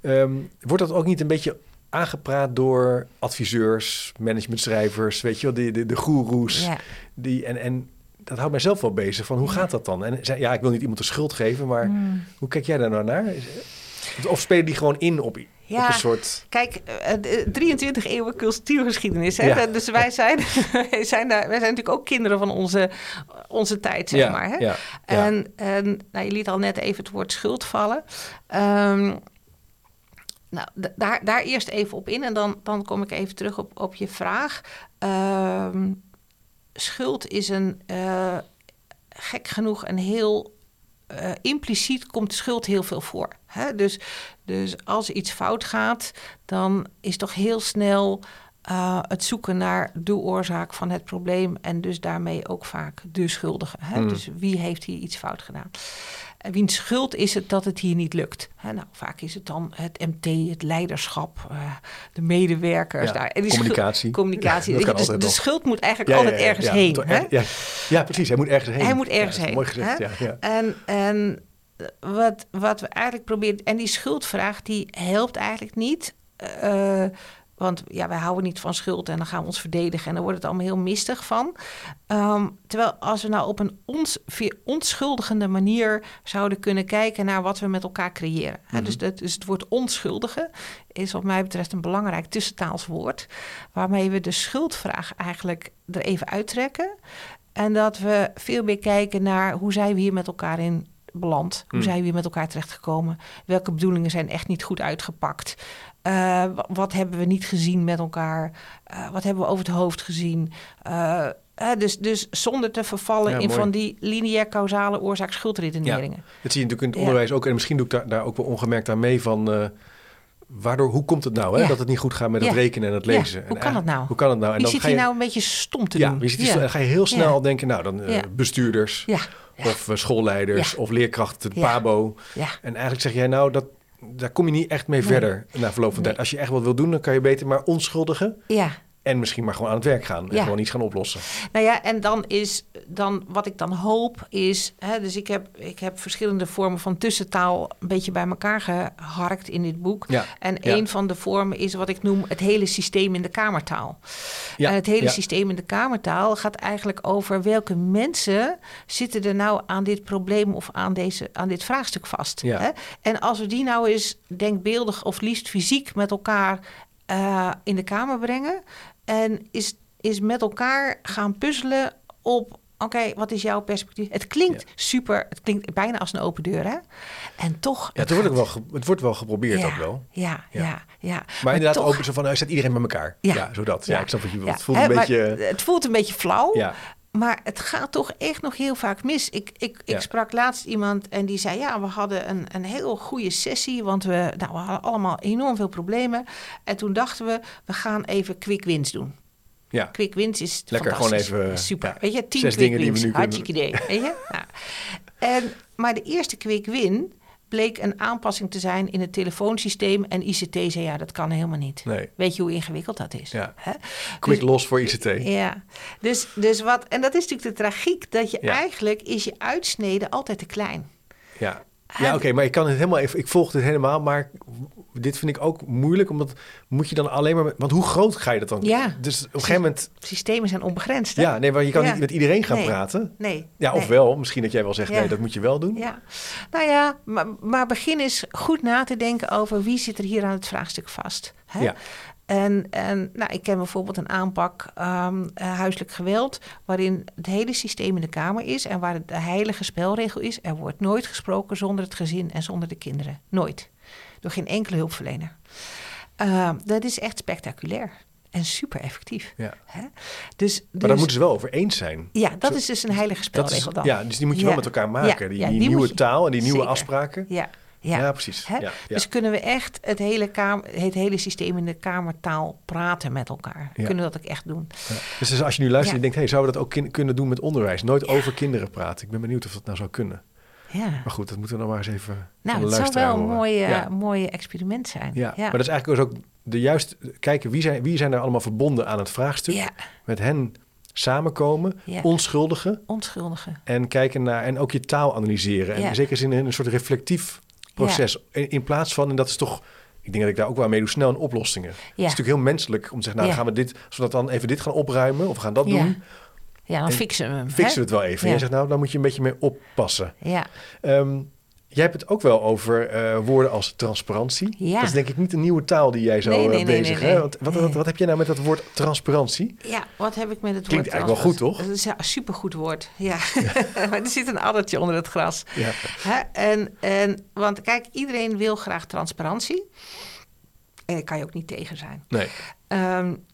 Ehm, wordt dat ook niet een beetje aangepraat door adviseurs, managementschrijvers, weet je wel, de, de, de goeroes? Die, en, en dat houdt mij zelf wel bezig van hoe gaat dat dan? En ja, ik wil niet iemand de schuld geven, maar Mm. hoe kijk jij daar nou naar? Of spelen die gewoon in op, op Ja, een soort... Kijk, eh, de 23 eeuwen cultuurgeschiedenis. Hè? Ja. Dus wij zijn, <laughs> wij, zijn daar, wij zijn natuurlijk ook kinderen van onze, onze tijd, zeg ja, maar. Hè? En, en nou, je liet al net even het woord schuld vallen. Ehm, nou, daar, daar eerst even op in en dan, dan kom ik even terug op, op je vraag. Ehm, schuld is een, eh, gek genoeg, een heel eh, impliciet komt schuld heel veel voor. Hè? Dus, dus als iets fout gaat, dan is toch heel snel eh, het zoeken naar de oorzaak van het probleem en dus daarmee ook vaak de schuldige. Hè? Mm. Dus wie heeft hier iets fout gedaan? En wiens schuld is het dat het hier niet lukt? Hè, nou, vaak is het dan het MT, het leiderschap, eh, de medewerkers. Ja, daar. En communicatie. communicatie. <laughs> Ja, dus de nog. schuld moet eigenlijk Ja, altijd ergens heen. hè? Ja, ja, precies. Hij moet ergens heen. Hij moet ergens heen, Mooi gezegd, hè? ja. ja. En, en wat, wat we eigenlijk proberen... En die schuldvraag, die helpt eigenlijk niet. eh, Want ja, wij houden niet van schuld en dan gaan we ons verdedigen en dan wordt het allemaal heel mistig van. Ehm, terwijl als we nou op een ons, onschuldigende manier zouden kunnen kijken naar wat we met elkaar creëren. Mm dus, dat, dus het woord onschuldige is wat mij betreft een belangrijk tussentaals woord. Waarmee we de schuldvraag eigenlijk er even uittrekken. En dat we veel meer kijken naar hoe zijn we hier met elkaar in beland? Hoe mm. zijn we hier met elkaar terechtgekomen? Welke bedoelingen zijn echt niet goed uitgepakt? Uh, wat hebben we niet gezien met elkaar? Uh, wat hebben we over het hoofd gezien? Uh, dus, dus zonder te vervallen in van die lineair causale oorzaak-schuldredeneringen. Ja, dat zie je natuurlijk in het onderwijs ook. En misschien doe ik daar, daar ook wel ongemerkt aan mee van... waardoor, hoe komt het nou hè, dat het niet goed gaat met het rekenen en het lezen? hoe kan het nou? Hoe kan het nou? En dan zit je nou een beetje stom te doen? Dan ga je heel snel denken, nou dan bestuurders... Of schoolleiders of leerkrachten, PABO. En eigenlijk zeg jij nou, dat, daar kom je niet echt mee verder na verloop van tijd. Als je echt wat wil doen, dan kan je beter maar onschuldigen. Ja. En misschien maar gewoon aan het werk gaan en gewoon iets gaan oplossen. Nou ja, en dan is dan wat ik dan hoop is. Hè, dus ik heb, ik heb verschillende vormen van tussentaal een beetje bij elkaar geharkt in dit boek. Ja, en een van de vormen is wat ik noem het hele systeem in de kamertaal. Ja, en het hele systeem in de kamertaal gaat eigenlijk over welke mensen zitten er nou aan dit probleem of aan, deze, aan dit vraagstuk vast. Hè? En als we die nou eens denkbeeldig of liefst fysiek met elkaar uh, in de kamer brengen. En is, is met elkaar gaan puzzelen op oké, wat is jouw perspectief? Het klinkt super, het klinkt bijna als een open deur, hè? En toch... Ja, het, wordt, ook wel, het wordt wel geprobeerd ook wel. Ja, ja, ja. Maar, inderdaad ook zo van, nou, zet iedereen bij elkaar. Ja, zodat. Ja, ik snap wat je Het voelt een beetje... Het voelt een beetje flauw. Ja. Maar het gaat toch echt nog heel vaak mis. Ik, ik, ik sprak laatst iemand en die zei: Ja, we hadden een, een heel goede sessie. Want we, nou, we hadden allemaal enorm veel problemen. En toen dachten we: We gaan even quick wins doen. Ja. Quick wins is Lekker gewoon even... Super. weet je, tien quick wins. Hartstikke idee. <laughs> Weet je? Nou. En, maar de eerste quick win bleek een aanpassing te zijn in het telefoonsysteem. En ICT zei, ja, dat kan helemaal niet. Nee. Weet je hoe ingewikkeld dat is? Ja. Hè? Quick dus, los voor ICT. Ja, dus, dus wat... En dat is natuurlijk de tragiek, dat je eigenlijk is je uitsnede altijd te klein. Ja. Ja, oké, maar ik kan het helemaal even. Ik volg het helemaal, maar dit vind ik ook moeilijk, omdat moet je dan alleen maar. want hoe groot ga je dat dan? Ja. Dus op een gegeven moment. Systemen zijn onbegrensd. Hè? Ja, nee, maar je kan niet met iedereen gaan praten. Nee. Ja, of wel. Misschien dat jij wel zegt, nee, dat moet je wel doen. Ja. Nou ja, maar, maar begin eens goed na te denken over wie zit er hier aan het vraagstuk vast. Hè? Ja. En, en nou, ik ken bijvoorbeeld een aanpak um, huiselijk geweld, waarin het hele systeem in de kamer is en waar de heilige spelregel is: er wordt nooit gesproken zonder het gezin en zonder de kinderen. Nooit. Door geen enkele hulpverlener. Uh, dat is echt spectaculair en super effectief. Ja. Hè? Dus, maar daar dus- moeten ze wel over eens zijn. Ja, dat is dus een heilige spelregel dan. Ja, dus die moet je wel met elkaar maken. die, die, nieuwe taal en die nieuwe afspraken. Ja, ja, precies. Ja, dus kunnen we echt het hele, kamer, het hele systeem in de kamertaal praten met elkaar? Kunnen we dat ook echt doen? Dus, dus, als je nu luistert en denkt, hey, zouden we dat ook kunnen doen met onderwijs? Nooit over kinderen praten. Ik ben benieuwd of dat nou zou kunnen. Ja. Maar goed, dat moeten we dan maar eens even. Nou, het zou wel een mooie, mooie experiment zijn. Ja. maar dat is eigenlijk dus ook de juiste. Kijken wie zijn, wie zijn er allemaal verbonden aan het vraagstuk. Met hen samenkomen, onschuldigen. Onschuldigen. En kijken naar en ook je taal analyseren. En zeker zin in een soort reflectief proces. In, plaats van, en dat is toch, ik denk dat ik daar ook wel mee doe, snel een oplossingen. Het is natuurlijk heel menselijk om te zeggen, nou gaan we dit, zodat dan even dit gaan opruimen of we gaan dat doen. Ja, dan fixen we hem. Fixen we het wel even. En je zegt, nou, dan moet je een beetje mee oppassen. Ja. Um, Jij hebt het ook wel over uh, woorden als transparantie. Ja. Dat is denk ik niet een nieuwe taal die jij zo nee, nee, bezig nee, wat, wat, wat, heb je nou met dat woord transparantie? Ja, wat heb ik met het Klinkt woord eigenlijk wel goed, toch? Dat is een supergoed woord, ja. <laughs> maar er zit een addertje onder het gras. Ja. Hè? En, en, want kijk, iedereen wil graag transparantie. En daar kan je ook niet tegen zijn. Nee. Um,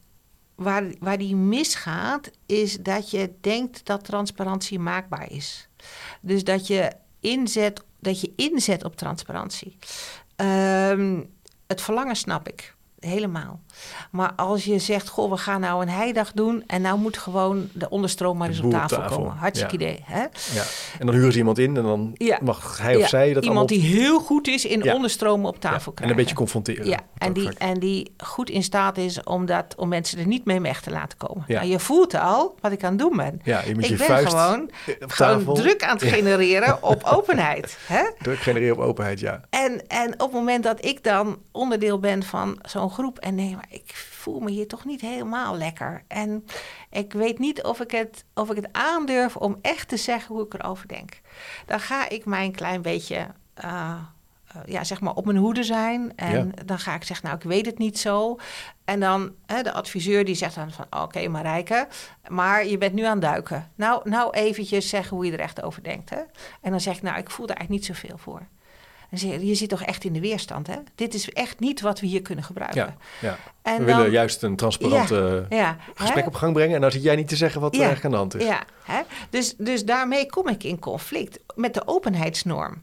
waar, waar die misgaat, is dat je denkt dat transparantie maakbaar is. Dus dat je inzet dat je inzet op transparantie. Um, het verlangen snap ik helemaal. Maar als je zegt, goh, we gaan nou een heidag doen... en nou moet gewoon de onderstroom maar eens op tafel, komen. Hartstikke idee. Hè? Ja. En dan huren ze iemand in en dan mag hij of zij dat Iemand die heel goed is in onderstromen op tafel krijgen. En een beetje confronteren. Ja, en die, en die goed in staat is om, dat, om mensen er niet mee weg te laten komen. Nou, je voelt al wat ik aan het doen ben. Ja, je ik ben gewoon, gewoon druk aan het genereren <laughs> op openheid. Hè? Druk genereren op openheid, ja. En, en op het moment dat ik dan onderdeel ben van zo'n zo'n groep en nee, maar ik voel me hier toch niet helemaal lekker. En ik weet niet of ik het, of ik het aandurf om echt te zeggen hoe ik erover denk. Dan ga ik mij een klein beetje. Uh, ja, zeg maar op mijn hoede zijn. En dan ga ik zeggen, nou, ik weet het niet zo. En dan hè, de adviseur die zegt dan van, oké okay, Marijke, maar je bent nu aan het duiken. Nou, nou eventjes zeggen hoe je er echt over denkt. Hè? En dan zeg ik, nou, ik voel er eigenlijk niet zoveel voor. Je, zit toch echt in de weerstand, hè? Dit is echt niet wat we hier kunnen gebruiken. Ja, ja. En we willen juist een transparante ja, gesprek op gang brengen. En dan zit jij niet te zeggen wat er eigenlijk aan de hand is. Ja, hè? Dus, dus daarmee kom ik in conflict met de openheidsnorm.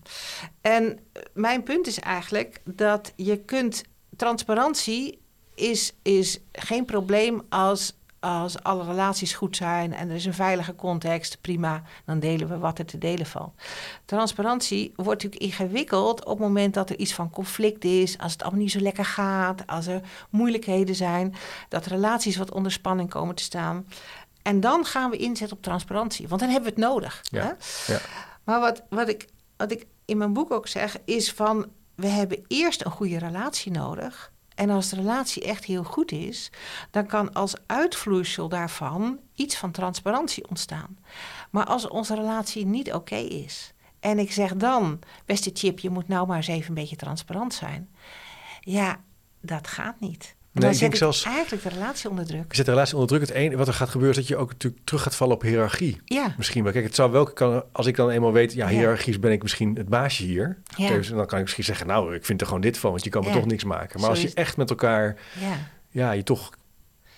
En mijn punt is eigenlijk dat je kunt... Transparantie is, is geen probleem als als alle relaties goed zijn en er is een veilige context, prima, dan delen we wat er te delen valt. Transparantie wordt natuurlijk ingewikkeld op het moment dat er iets van conflict is, als het allemaal niet zo lekker gaat, als er moeilijkheden zijn, dat relaties wat onder spanning komen te staan. En dan gaan we inzetten op transparantie, want dan hebben we het nodig. Ja, ja. Maar wat, wat, ik, wat ik in mijn boek ook zeg, is van we hebben eerst een goede relatie nodig. En als de relatie echt heel goed is, dan kan als uitvloeisel daarvan iets van transparantie ontstaan. Maar als onze relatie niet oké is, en ik zeg dan, beste Chip, je moet nou maar eens even een beetje transparant zijn. Ja, dat gaat niet. Nee, ik denk zelfs eigenlijk de relatie onder druk. Je zet de relatie onder druk. Het enige wat er gaat gebeuren is dat je ook natuurlijk terug gaat vallen op hiërarchie. Ja. Misschien wel. Kijk, het zou wel kan als ik dan eenmaal weet, ja, hiërarchisch ben ik misschien het baasje hier. Ja. Dus dan kan ik misschien zeggen, nou, ik vind er gewoon dit van, want je kan me toch niks maken. Maar als je echt met elkaar, ja, ja je toch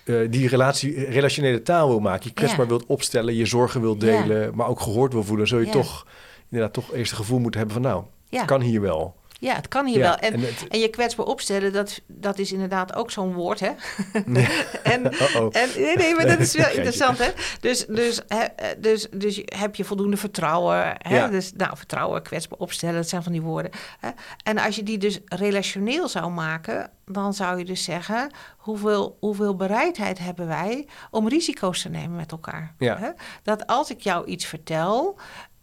uh, die relatie, relationele taal wil maken, je kwetsbaar wilt opstellen, je zorgen wilt delen, maar ook gehoord wil voelen, zul je toch inderdaad toch eerst het gevoel moeten hebben van, nou, het kan hier wel. Ja, het kan hier wel. En, en, je kwetsbaar opstellen, dat, dat is inderdaad ook zo'n woord, hè? <laughs> en, en, nee, nee, maar dat is wel <laughs> interessant, hè? Dus, dus, hè, dus, dus heb je voldoende vertrouwen, hè? Dus, nou, vertrouwen, kwetsbaar opstellen, dat zijn van die woorden. Hè? En als je die dus relationeel zou maken, dan zou je dus zeggen... hoeveel, hoeveel bereidheid hebben wij om risico's te nemen met elkaar? Ja. Hè? Dat als ik jou iets vertel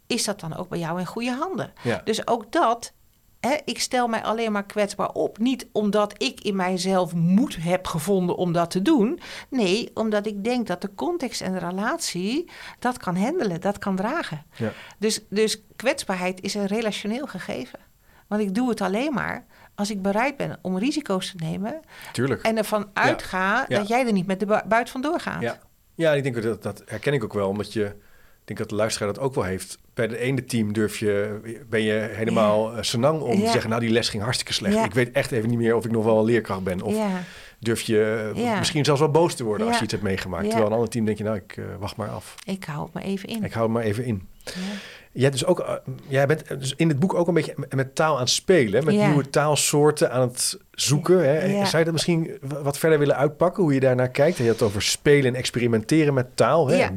is dat dan ook bij jou in goede handen. Ja. Dus ook dat ik stel mij alleen maar kwetsbaar op. Niet omdat ik in mijzelf moed heb gevonden om dat te doen. Nee, omdat ik denk dat de context en de relatie dat kan handelen, dat kan dragen. Ja. Dus, dus kwetsbaarheid is een relationeel gegeven. Want ik doe het alleen maar als ik bereid ben om risico's te nemen. Tuurlijk. En ervan uitga dat jij er niet met de buit vandoor gaat. Ja, ja ik denk dat, dat herken ik ook wel, omdat je denk dat de luisteraar dat ook wel heeft. Bij de ene team durf je, ben je helemaal ja. Eh, senang om te zeggen... nou, die les ging hartstikke slecht. Ik weet echt even niet meer of ik nog wel een leerkracht ben. Of durf je uh, misschien zelfs wel boos te worden als je iets hebt meegemaakt. Terwijl een ander team denk je, nou, ik uh, wacht maar af. Ik hou het maar even in. Ik hou het maar even in. Jij, dus ook, jij bent dus in het boek ook een beetje met taal aan het spelen. Met nieuwe taalsoorten aan het zoeken. Hè? Zou je dat misschien wat verder willen uitpakken? Hoe je daarnaar kijkt? Je had het over spelen en experimenteren met taal. Hè?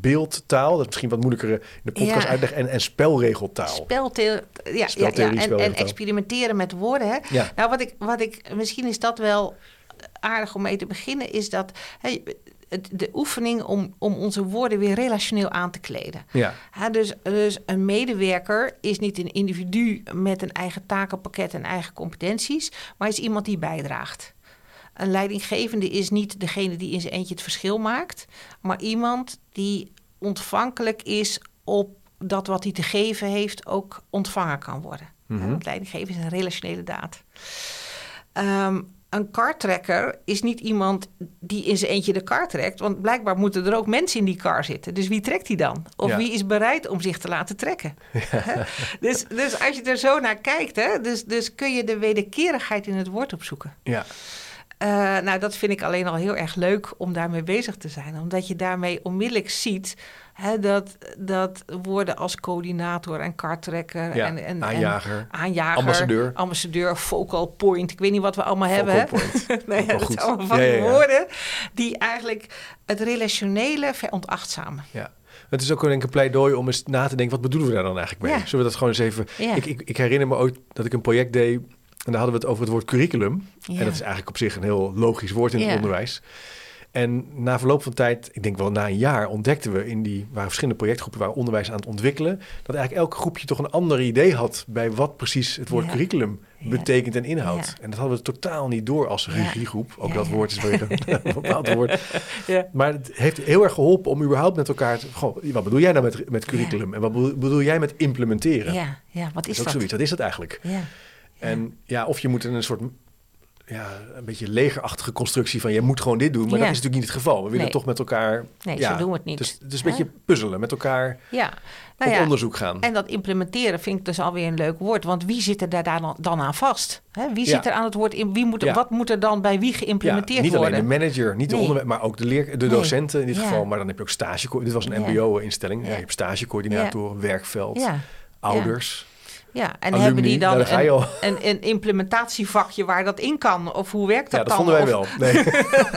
Beeldtaal, dat is misschien wat moeilijker in de podcast ja. uitleggen, en, en spelregeltaal. Speltheorie, ja, ja, ja, En, en, experimenteren met woorden. Hè? Nou, wat ik, wat ik, misschien is dat wel aardig om mee te beginnen, is dat hey, de oefening om, om onze woorden weer relationeel aan te kleden. Ja. dus, dus een medewerker is niet een individu met een eigen takenpakket en eigen competenties, maar is iemand die bijdraagt. Een leidinggevende is niet degene die in zijn eentje het verschil maakt, maar iemand die ontvankelijk is op dat wat hij te geven heeft ook ontvangen kan worden. Mm Want leidinggeven is een relationele daad. Um, een kartrekker is niet iemand die in zijn eentje de kar trekt. Want blijkbaar moeten er ook mensen in die kar zitten. Dus wie trekt die dan? Of wie is bereid om zich te laten trekken? <laughs> dus, dus als je er zo naar kijkt, hè, dus, dus kun je de wederkerigheid in het woord opzoeken. Ja. Uh, nou, dat vind ik alleen al heel erg leuk om daarmee bezig te zijn. Omdat je daarmee onmiddellijk ziet hè, dat, dat woorden als coördinator en karttrekker ja, en, en, aanjager, aanjager, ambassadeur. ambassadeur, focal point. Ik weet niet wat we allemaal hebben. <laughs> nee, dat allemaal van die woorden die eigenlijk het relationele veronachtzamen. Ja. Het is ook denk ik een pleidooi om eens na te denken, wat bedoelen we daar dan eigenlijk mee? Zullen we dat gewoon eens even... Ik, ik, ik herinner me ook dat ik een project deed en daar hadden we het over het woord curriculum. En dat is eigenlijk op zich een heel logisch woord in het onderwijs. En na verloop van tijd, ik denk wel na een jaar, ontdekten we in die waren verschillende projectgroepen waar onderwijs aan het ontwikkelen, dat eigenlijk elk groepje toch een ander idee had bij wat precies het woord Ja. curriculum Ja. betekent en inhoudt. Ja. En dat hadden we totaal niet door als regiegroep. Ook dat woord is weer <laughs> <laughs> een bepaald woord. Ja. Maar het heeft heel erg geholpen om überhaupt met elkaar te... Goh, wat bedoel jij nou met, met curriculum? En wat bedoel, bedoel jij met implementeren? Ja, ja, wat dat is is ook dat? zoiets. Wat is dat eigenlijk? Ja. En ja, of je moet in een soort... Ja, een beetje legerachtige constructie van je moet gewoon dit doen. Maar Ja. dat is natuurlijk niet het geval. We willen Nee. toch met elkaar... Nee, ja, zo doen we het niet. Dus is een beetje puzzelen, met elkaar Ja, nou op ja. onderzoek gaan. En dat implementeren vind ik dus alweer een leuk woord. Want wie zit er daar dan, aan vast? Hè? Wie zit er aan het woord in? Wie moet. Wat moet er dan bij wie geïmplementeerd niet worden? alleen de manager, niet de onderwijs, maar ook de, leer, de docenten in dit geval. Maar dan heb je ook stage. Dit was een mbo-instelling. Je hebt stagecoördinatoren, werkveld, ouders, ja, en alumni. hebben die Nou, dan al. een, een, een implementatievakje waar dat in kan? Of hoe werkt dat Ja, dat dan? vonden wij Of- wel. Nee.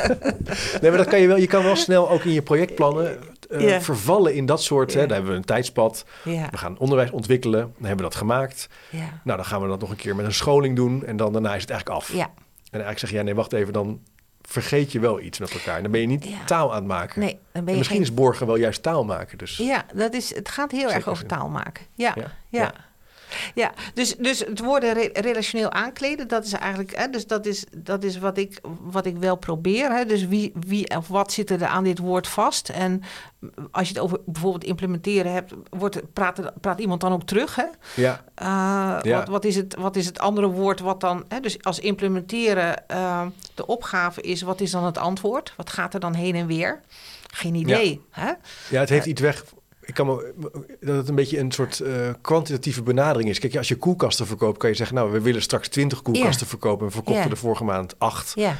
<laughs> nee, maar dat kan je wel. Je kan wel snel ook in je projectplannen eh, vervallen in dat soort. Hè, daar hebben we een tijdspad. We gaan onderwijs ontwikkelen. Dan hebben we dat gemaakt. Nou, dan gaan we dat nog een keer met een scholing doen. En dan daarna is het eigenlijk af. En eigenlijk zeg je, ja, nee, wacht even. Dan vergeet je wel iets met elkaar. Dan ben je niet Ja. taal aan het maken. nee, dan ben en je misschien geen... is borgen wel juist taal maken. Dus Ja, dat is, het gaat heel erg over zin. taal maken. Ja, Ja, ja. Ja. ja. dus, dus het woorden re- relationeel aankleden, dat is eigenlijk, hè, dus dat is, dat is wat, ik, wat ik wel probeer. Hè. Dus wie, wie of wat zit er aan dit woord vast? En als je het over bijvoorbeeld implementeren hebt, wordt, praat, praat iemand dan ook terug? Hè? ja, Uh, Ja. wat, wat, is het, wat is het andere woord wat dan... Hè, dus als implementeren uh, de opgave is, wat is dan het antwoord? Wat gaat er dan heen en weer? Geen idee. Hè? ja, het heeft iets weg. Ik kan me, dat het een beetje een soort eh, kwantitatieve benadering is. Kijk, als je koelkasten verkoopt, kan je zeggen... nou, we willen straks 20 koelkasten verkopen... en verkochten de vorige maand acht. Ja,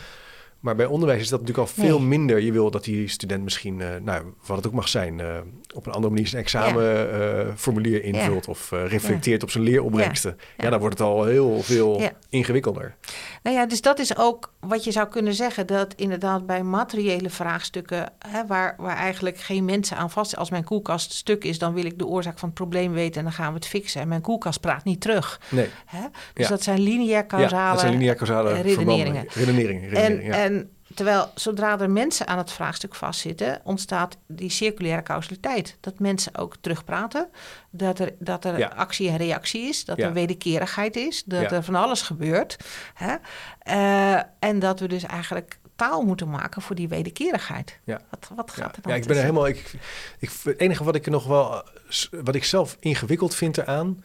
Maar bij onderwijs is dat natuurlijk al Nee. veel minder. Je wil dat die student misschien, eh, nou, wat het ook mag zijn... eh, op een andere manier zijn examenformulier invult... of eh, reflecteert op zijn leeropbrengsten. Ja. Dan wordt het al heel veel Ja. ingewikkelder. nou ja, dus dat is ook wat je zou kunnen zeggen... dat inderdaad bij materiële vraagstukken... Hè, waar, waar eigenlijk geen mensen aan vast Als mijn koelkast stuk is, dan wil ik de oorzaak van het probleem weten... en dan gaan we het fixen. En mijn koelkast praat niet terug. Nee, Hè? Dus dat zijn lineair causale... ja, dat zijn lineair causale eh, redeneringen. Redeneringen. En, redeneringen, ja. en terwijl zodra er mensen aan het vraagstuk vastzitten, ontstaat die circulaire causaliteit. Dat mensen ook terugpraten, dat er, dat er Ja. actie en reactie is, dat Ja. er wederkerigheid is, dat Ja. er van alles gebeurt. Hè? Eh, en dat we dus eigenlijk taal moeten maken voor die wederkerigheid. Ja. Wat, wat gaat er dan ja, ik ben er helemaal. Ik, ik, het enige wat ik er nog wel. wat ik zelf ingewikkeld vind eraan.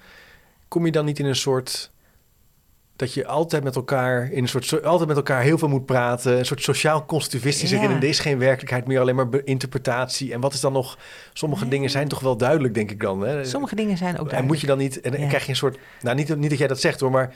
kom je dan niet in een soort. Dat je altijd met elkaar. in een soort. so- altijd met elkaar heel veel moet praten. Een soort sociaal constructivistisch Ja. er is geen werkelijkheid meer, alleen maar interpretatie. En wat is dan nog. sommige Nee. dingen zijn toch wel duidelijk, denk ik dan. Hè? Sommige dingen zijn ook en moet je dan niet. En, Ja. krijg je een soort. nou, niet, niet dat jij dat zegt hoor, maar.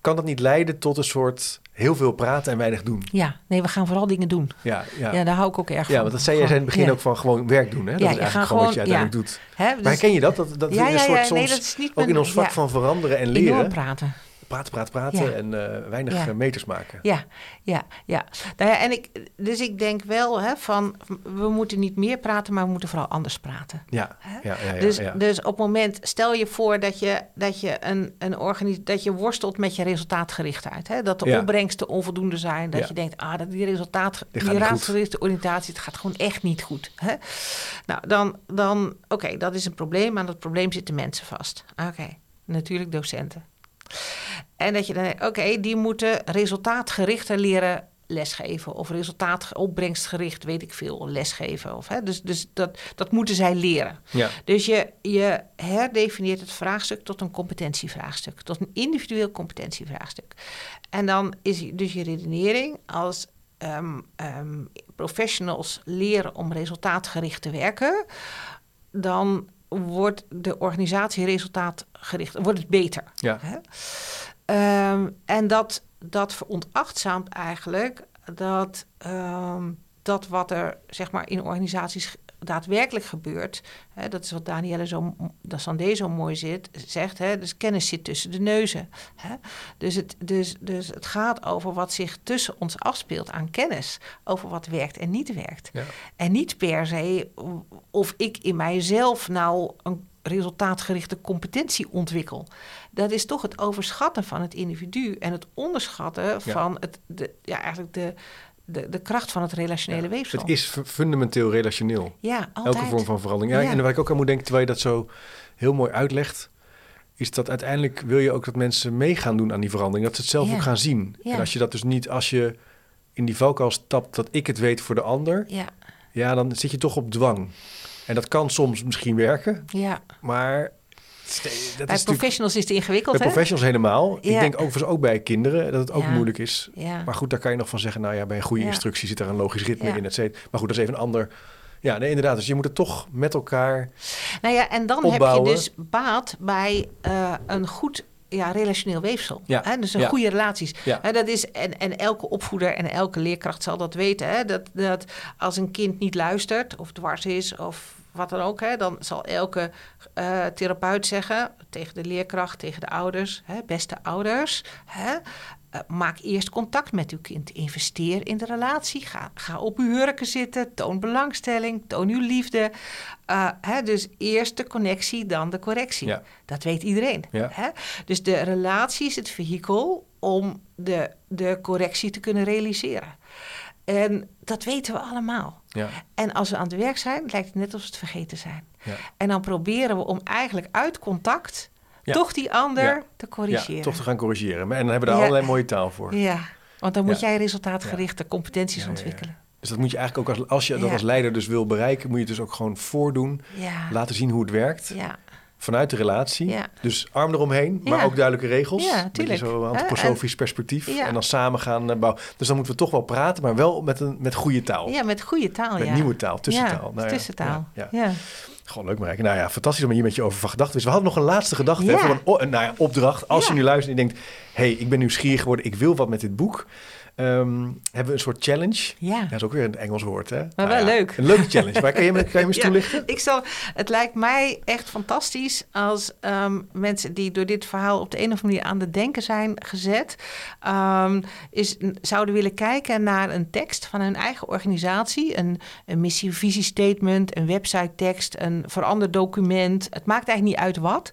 kan dat niet leiden tot een soort. heel veel praten en weinig doen? Ja, nee, we gaan vooral dingen doen. Ja, ja. Ja, daar hou ik ook erg van. Ja, want dat zei jij in het begin Ja. ook van gewoon werk doen. Hè? Dat Ja, is eigenlijk gewoon wat je gewoon- uiteindelijk doet. Hè, Maar dus- herken je dat? Dat, dat ja, een ja, soort ja, soms nee, dat is niet ook mijn- in ons vak van veranderen en leren. praten. Praten, praten, praten Ja. en eh, weinig Ja. eh, meters maken. Ja, ja, ja. Nou ja, en ik, dus ik denk wel hè, van, we moeten niet meer praten, maar we moeten vooral anders praten. Ja, Hè? ja, ja. ja, dus, dus op het moment, stel je voor dat je, dat je, een, een organis dat je worstelt met je resultaatgerichtheid. Hè? Dat de opbrengsten onvoldoende zijn. Dat je denkt, ah, dat die resultaat, die goed. raadsgerichte oriëntatie, het gaat gewoon echt niet goed. Hè? Nou, dan, dan oké, dat is een probleem. Aan dat probleem zitten mensen vast. Oké, natuurlijk docenten. En dat je dan, oké, die moeten resultaatgerichter leren lesgeven. Of resultaat opbrengstgericht, weet ik veel, lesgeven. Of, hè, dus dus dat, dat moeten zij leren. ja. Dus je, je herdefinieert het vraagstuk tot een competentievraagstuk. Tot een individueel competentievraagstuk. En dan is dus je redenering als ehm, ehm, professionals leren om resultaatgericht te werken... dan wordt de organisatie resultaatgericht, wordt het beter. Ja. Hè? Ehm, en dat, dat veronachtzaamt eigenlijk dat, ehm, dat wat er zeg maar, in organisaties daadwerkelijk gebeurt. Hè, dat is wat Danielle zo, dat Sandé zo mooi zit, zegt. Hè, dus kennis zit tussen de neuzen. Hè. Dus, het, dus, dus het gaat over wat zich tussen ons afspeelt aan kennis. Over wat werkt en niet werkt. Ja. En niet per se of ik in mijzelf nou een resultaatgerichte competentie ontwikkel. Dat is toch het overschatten van het individu en het onderschatten Ja. van het, de, ja, eigenlijk de, de, de kracht van het relationele weefsel. Het is fu- fundamenteel relationeel. ja, altijd. Elke vorm van verandering. Ja. En waar ik ook aan moet denken, terwijl je dat zo heel mooi uitlegt, is dat uiteindelijk wil je ook dat mensen mee gaan doen aan die verandering. Dat ze het zelf ook gaan zien. Ja. En als je dat dus niet, als je in die valkuil stapt dat ik het weet voor de ander, Ja, ja, dan zit je toch op dwang. En dat kan soms misschien werken, ja. maar dat Bij is professionals is het ingewikkeld, bij hè? professionals helemaal. Ik denk overigens ook bij kinderen dat het ook Ja. moeilijk is. Ja. Maar goed, daar kan je nog van zeggen, nou ja, bij een goede instructie zit er een logisch ritme in, et cetera. Maar goed, dat is even een ander... Ja, nee, inderdaad. Dus je moet het toch met elkaar... Nou ja, en dan opbouwen. heb je dus baat bij eh, een goed ja, relationeel weefsel. Ja, Hè? Dus een ja. goede relaties. Ja. Hè, dat is, en, en elke opvoeder en elke leerkracht zal dat weten. Hè? Dat, dat als een kind niet luistert of dwars is of wat dan ook... Hè, dan zal elke eh, therapeut zeggen tegen de leerkracht, tegen de ouders... Hè, beste ouders, hè, eh, maak eerst contact met uw kind. Investeer in de relatie. Ga, ga op uw hurken zitten. Toon belangstelling. Toon uw liefde. Eh, hè, dus eerst de connectie, dan de correctie. Ja. Dat weet iedereen. Ja. Hè? Dus de relatie is het vehikel om de, de correctie te kunnen realiseren. En dat weten we allemaal. Ja, En als we aan het werk zijn, lijkt het net alsof we het vergeten zijn. ja. En dan proberen we om eigenlijk uit contact Ja. toch die ander te ja, corrigeren. toch te gaan corrigeren. En dan hebben we daar allerlei mooie taal voor. Ja, want dan moet jij resultaatgerichte competenties ontwikkelen. Dus dat moet je eigenlijk ook als, als je dat als leider dus wil bereiken, moet je het dus ook gewoon voordoen. Laten zien hoe het werkt. Vanuit de relatie. Ja. Dus arm eromheen, maar Ja. ook duidelijke regels. Ja, tuurlijk. Zo Hè, antroposofisch perspectief. Ja. En dan samen gaan eh, bouwen. Dus dan moeten we toch wel praten, maar wel met, een, met goede taal. ja, met goede taal. Met nieuwe taal, tussentaal. Ja, Nou tussentaal. ja, Gewoon leuk, Marijke. Nou ja, fantastisch om hier met je over van gedachten. Dus we hadden nog een laatste gedachte Ja. voor een, nou ja, opdracht. Als je nu luistert en je denkt, hey, ik ben nieuwsgierig geworden, ik wil wat met dit boek. Ehm, hebben we een soort challenge. ja. Dat is ook weer een Engels woord, hè? Maar wel ja, leuk. Een leuke challenge. Maar kan je, me- kan je me <laughs> eens Ja, toelichten? Ik zal, het lijkt mij echt fantastisch als ehm, mensen die door dit verhaal op de een of andere manier aan het denken zijn gezet, ehm, is, zouden willen kijken naar een tekst van hun eigen organisatie, een, een missie-visiestatement, een website-tekst, een veranderd document. Het maakt eigenlijk niet uit wat.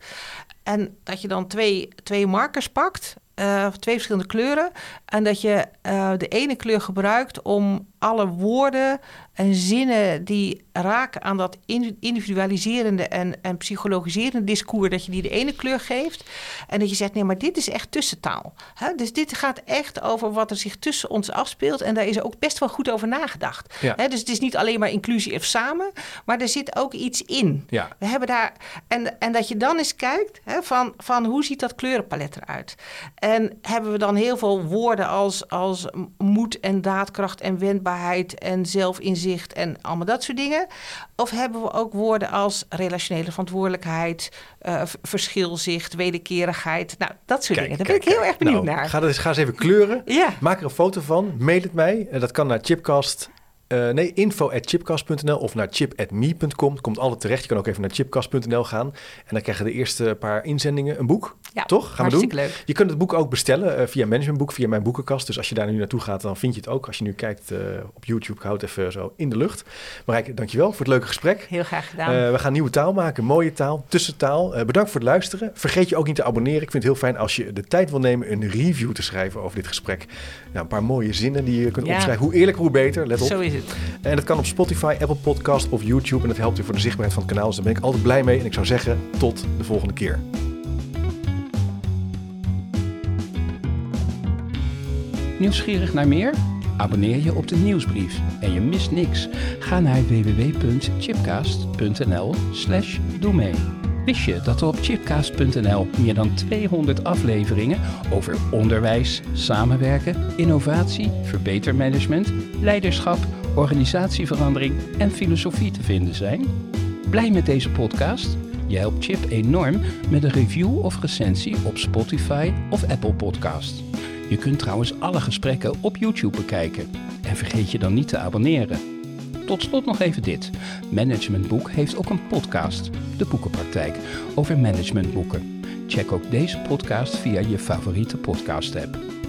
En dat je dan twee, twee markers pakt, eh, twee verschillende kleuren. En dat je eh, de ene kleur gebruikt om alle woorden en zinnen die raken aan dat in- individualiserende en, en psychologiserende discours, dat je die de ene kleur geeft. En dat je zegt, nee, maar dit is echt tussentaal. Hè? Dus dit gaat echt over wat er zich tussen ons afspeelt. En daar is ook best wel goed over nagedacht. Ja. Hè? Dus het is niet alleen maar inclusie of samen, maar er zit ook iets in. Ja. We hebben daar. En, en dat je dan eens kijkt hè, van, van hoe ziet dat kleurenpalet eruit? En hebben we dan heel veel woorden als, als moed en daadkracht en wendbaarheid en zelfinzicht en allemaal dat soort dingen? Of hebben we ook woorden als relationele verantwoordelijkheid, eh, verschilzicht, wederkerigheid? Nou, dat soort dingen. Daar ben ik heel erg benieuwd nou, naar. Ga, eens, ga eens even kleuren. Ja. Maak er een foto van. Mail het mij. En dat kan naar chipcast. Eh, nee, info.chipcast.nl of naar chip.me.com. Komt altijd terecht. Je kan ook even naar chipcast.nl gaan. En dan krijgen de eerste paar inzendingen een boek. Ja, Toch? Gaan we doen. leuk. Je kunt het boek ook bestellen eh, via Managementboek, via mijn boekenkast. Dus als je daar nu naartoe gaat, dan vind je het ook. Als je nu kijkt eh, op YouTube, houd even zo in de lucht. Marijke, dankjewel voor het leuke gesprek. Heel graag gedaan. We gaan nieuwe taal maken, mooie taal, tussentaal. Bedankt voor het luisteren. Vergeet je ook niet te abonneren. Ik vind het heel fijn als je de tijd wil nemen een review te schrijven over dit gesprek. Nou, een paar mooie zinnen die je kunt Ja. opschrijven. Hoe eerlijk, hoe beter. Let op. Zo is het. En dat kan op Spotify, Apple Podcast of YouTube. En dat helpt je voor de zichtbaarheid van het kanaal. Dus daar ben ik altijd blij mee. En ik zou zeggen, tot de volgende keer. Nieuwsgierig naar meer? Abonneer je op de nieuwsbrief en je mist niks. Ga naar www.chipcast.nl slash doe mee. Wist je dat er op chipcast.nl meer dan 200 afleveringen over onderwijs, samenwerken, innovatie, verbetermanagement, leiderschap, organisatieverandering en filosofie te vinden zijn? Blij met deze podcast? Je helpt Chip enorm met een review of recensie op Spotify of Apple Podcast. Je kunt trouwens alle gesprekken op YouTube bekijken. En vergeet je dan niet te abonneren. Tot slot nog even dit. Managementboek heeft ook een podcast, De Boekenpraktijk, over managementboeken. Check ook deze podcast via je favoriete podcast app.